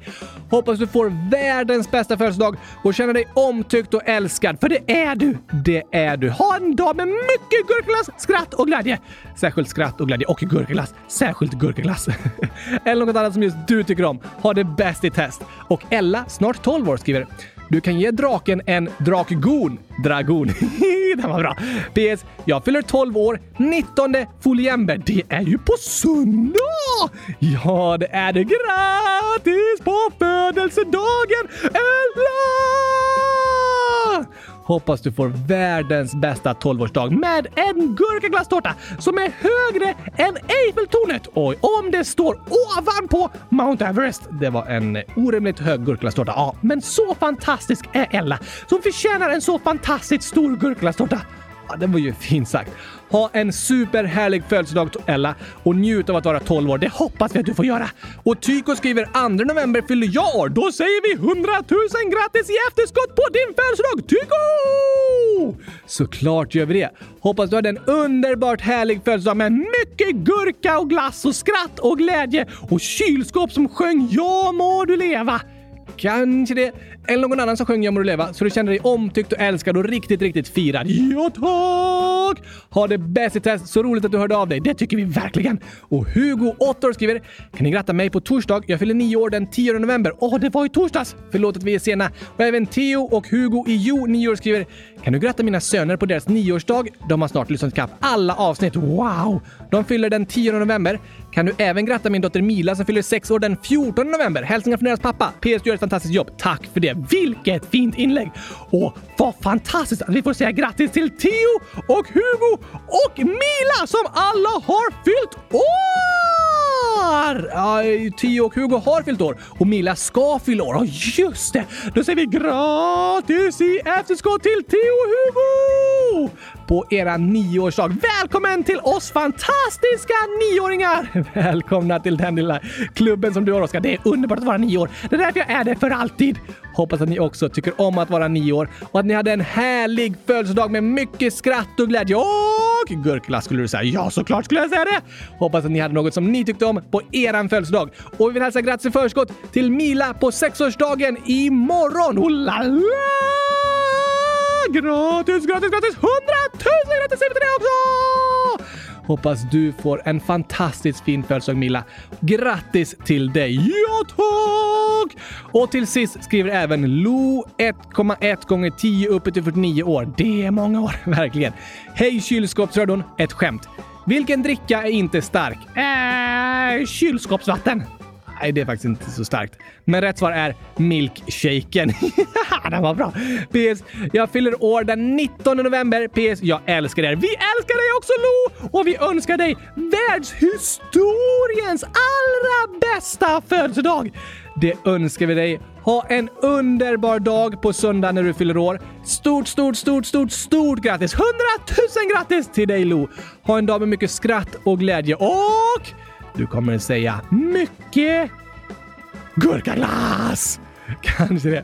Hoppas du får världens bästa födelsedag och känner dig omtyckt och älskad, för det är du! Det är du! Ha en dag med mycket gurkaglass, skratt och glädje! Särskilt skratt och glädje och gurkaglass. Särskilt gurkaglass. Eller något annat som just du tycker om. Ha det bäst i test! Och Ella, snart 12 år, skriver du kan ge draken en drakgon. Dragon. Den var bra. PS. Jag fyller 12 år 19 foliember. Det är ju på söndag! Ja, det är det. Grattis på födelsedagen Ella! Hoppas du får världens bästa 12-årsdag med en gurkaglasstårta som är högre än Eiffeltornet. Och om det står ovanpå Mount Everest. Det var en orimligt hög gurkaglasstårta. Ja, men så fantastisk är Ella som förtjänar en så fantastiskt stor gurkaglasstårta. Ja, det var ju fint sagt. Ha en superhärlig födelsedag Ella och njut av att vara 12 år. Det hoppas vi att du får göra. Och Tyko skriver 2 november fyller jag år. Då säger vi 100 000 grattis i efterskott på din födelsedag Tyko! Såklart gör vi det. Hoppas du hade en underbart härlig födelsedag med mycket gurka och glass och skratt och glädje och kylskåp som sjöng Ja må du leva. Kanske det. Eller någon annan som sjöng Ja må du leva så du känner dig omtyckt och älskad och riktigt, riktigt firad. Ja tack! Ha det bäst i test. Så roligt att du hörde av dig. Det tycker vi verkligen. Och Hugo, 8 år, skriver Kan ni gratta mig på torsdag? Jag fyller 9 år den 10 november. Åh, det var i torsdags! Förlåt att vi är sena. Och även Theo och Hugo i Jo, 9 år, skriver Kan du gratta mina söner på deras nioårsdag? De har snart lyssnat kapp alla avsnitt. Wow! De fyller den 10 november. Kan du även gratta min dotter Mila som fyller 6 år den 14 november? Hälsningar från deras pappa. PS, du gör ett fantastiskt jobb. Tack för det. Vilket fint inlägg! Och vad fantastiskt att vi får säga grattis till Theo och Hugo och Mila som alla har fyllt år! Ja, Theo och Hugo har fyllt år och Mila ska fylla år. Ja, just det! Då säger vi grattis i efterskott till Theo och Hugo! På era nioårsdag. Välkommen till oss fantastiska nioåringar! Välkomna till den lilla klubben som du har Oskar. Det är underbart att vara nio år. Det är därför jag är det för alltid. Hoppas att ni också tycker om att vara nio år och att ni hade en härlig födelsedag med mycket skratt och glädje och gurkglass skulle du säga. Ja, såklart skulle jag säga det! Hoppas att ni hade något som ni tyckte om på eran födelsedag. Och vi vill hälsa grattis i förskott till Mila på sexårsdagen imorgon. Oh la la! Gratis, gratis, gratis! Hundratusen grattis säger vi till dig också! Hoppas du får en fantastiskt fin födelsedag Mila. Grattis till dig! Ja tack! Och till sist skriver även Lo 1,1 gånger 10 uppe till 49 år. Det är många år, verkligen. Hej kylskåpsradion, ett skämt. Vilken dricka är inte stark? Äh, kylskåpsvatten. Nej, det är faktiskt inte så starkt. Men rätt svar är milkshaken. Den var bra. PS. Jag fyller år den 19 november. PS. Jag älskar er. Vi älskar dig också Lo! Och vi önskar dig världshistoriens allra bästa födelsedag. Det önskar vi dig. Ha en underbar dag på söndag när du fyller år. Stort, stort, stort, stort, stort grattis! 100 000 grattis till dig Lo! Ha en dag med mycket skratt och glädje och du kommer säga mycket gurkaglass! Kanske det.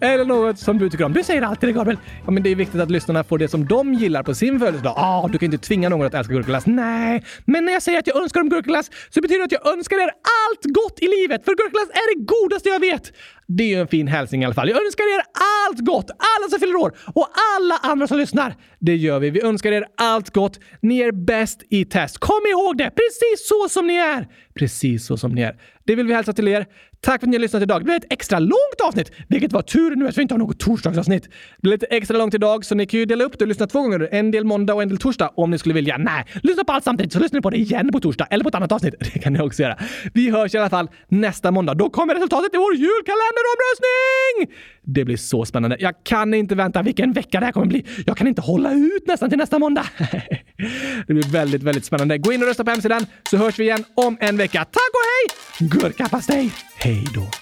Eller något som du tycker om. Du säger alltid det, Gabriel. Ja, men det är viktigt att lyssnarna får det som de gillar på sin födelsedag. Ah, du kan inte tvinga någon att älska gurkaglass. Nej, men när jag säger att jag önskar dem gurkaglass så betyder det att jag önskar er allt gott i livet. För gurkaglass är det godaste jag vet. Det är ju en fin hälsning i alla fall. Jag önskar er allt gott, alla som fyller år och alla andra som lyssnar. Det gör vi. Vi önskar er allt gott. Ni är bäst i test. Kom ihåg det! Precis så som ni är! Precis så som ni är. Det vill vi hälsa till er. Tack för att ni har lyssnat idag. Det blev ett extra långt avsnitt, vilket var tur nu att vi inte har något torsdagsavsnitt. Det blev lite extra långt idag, så ni kan ju dela upp det och lyssna två gånger. En del måndag och en del torsdag om ni skulle vilja. Nej, lyssna på allt samtidigt så lyssnar ni på det igen på torsdag eller på ett annat avsnitt. Det kan ni också göra. Vi hörs i alla fall nästa måndag. Då kommer resultatet i vår julkalenderomröstning! Det blir så spännande. Jag kan inte vänta vilken vecka det här kommer bli. Jag kan inte hålla ut nästan till nästa måndag. det blir väldigt, väldigt spännande. Gå in och rösta på hemsidan så hörs vi igen om en vecka. Tack och hej! Gurkapastej! Hej då!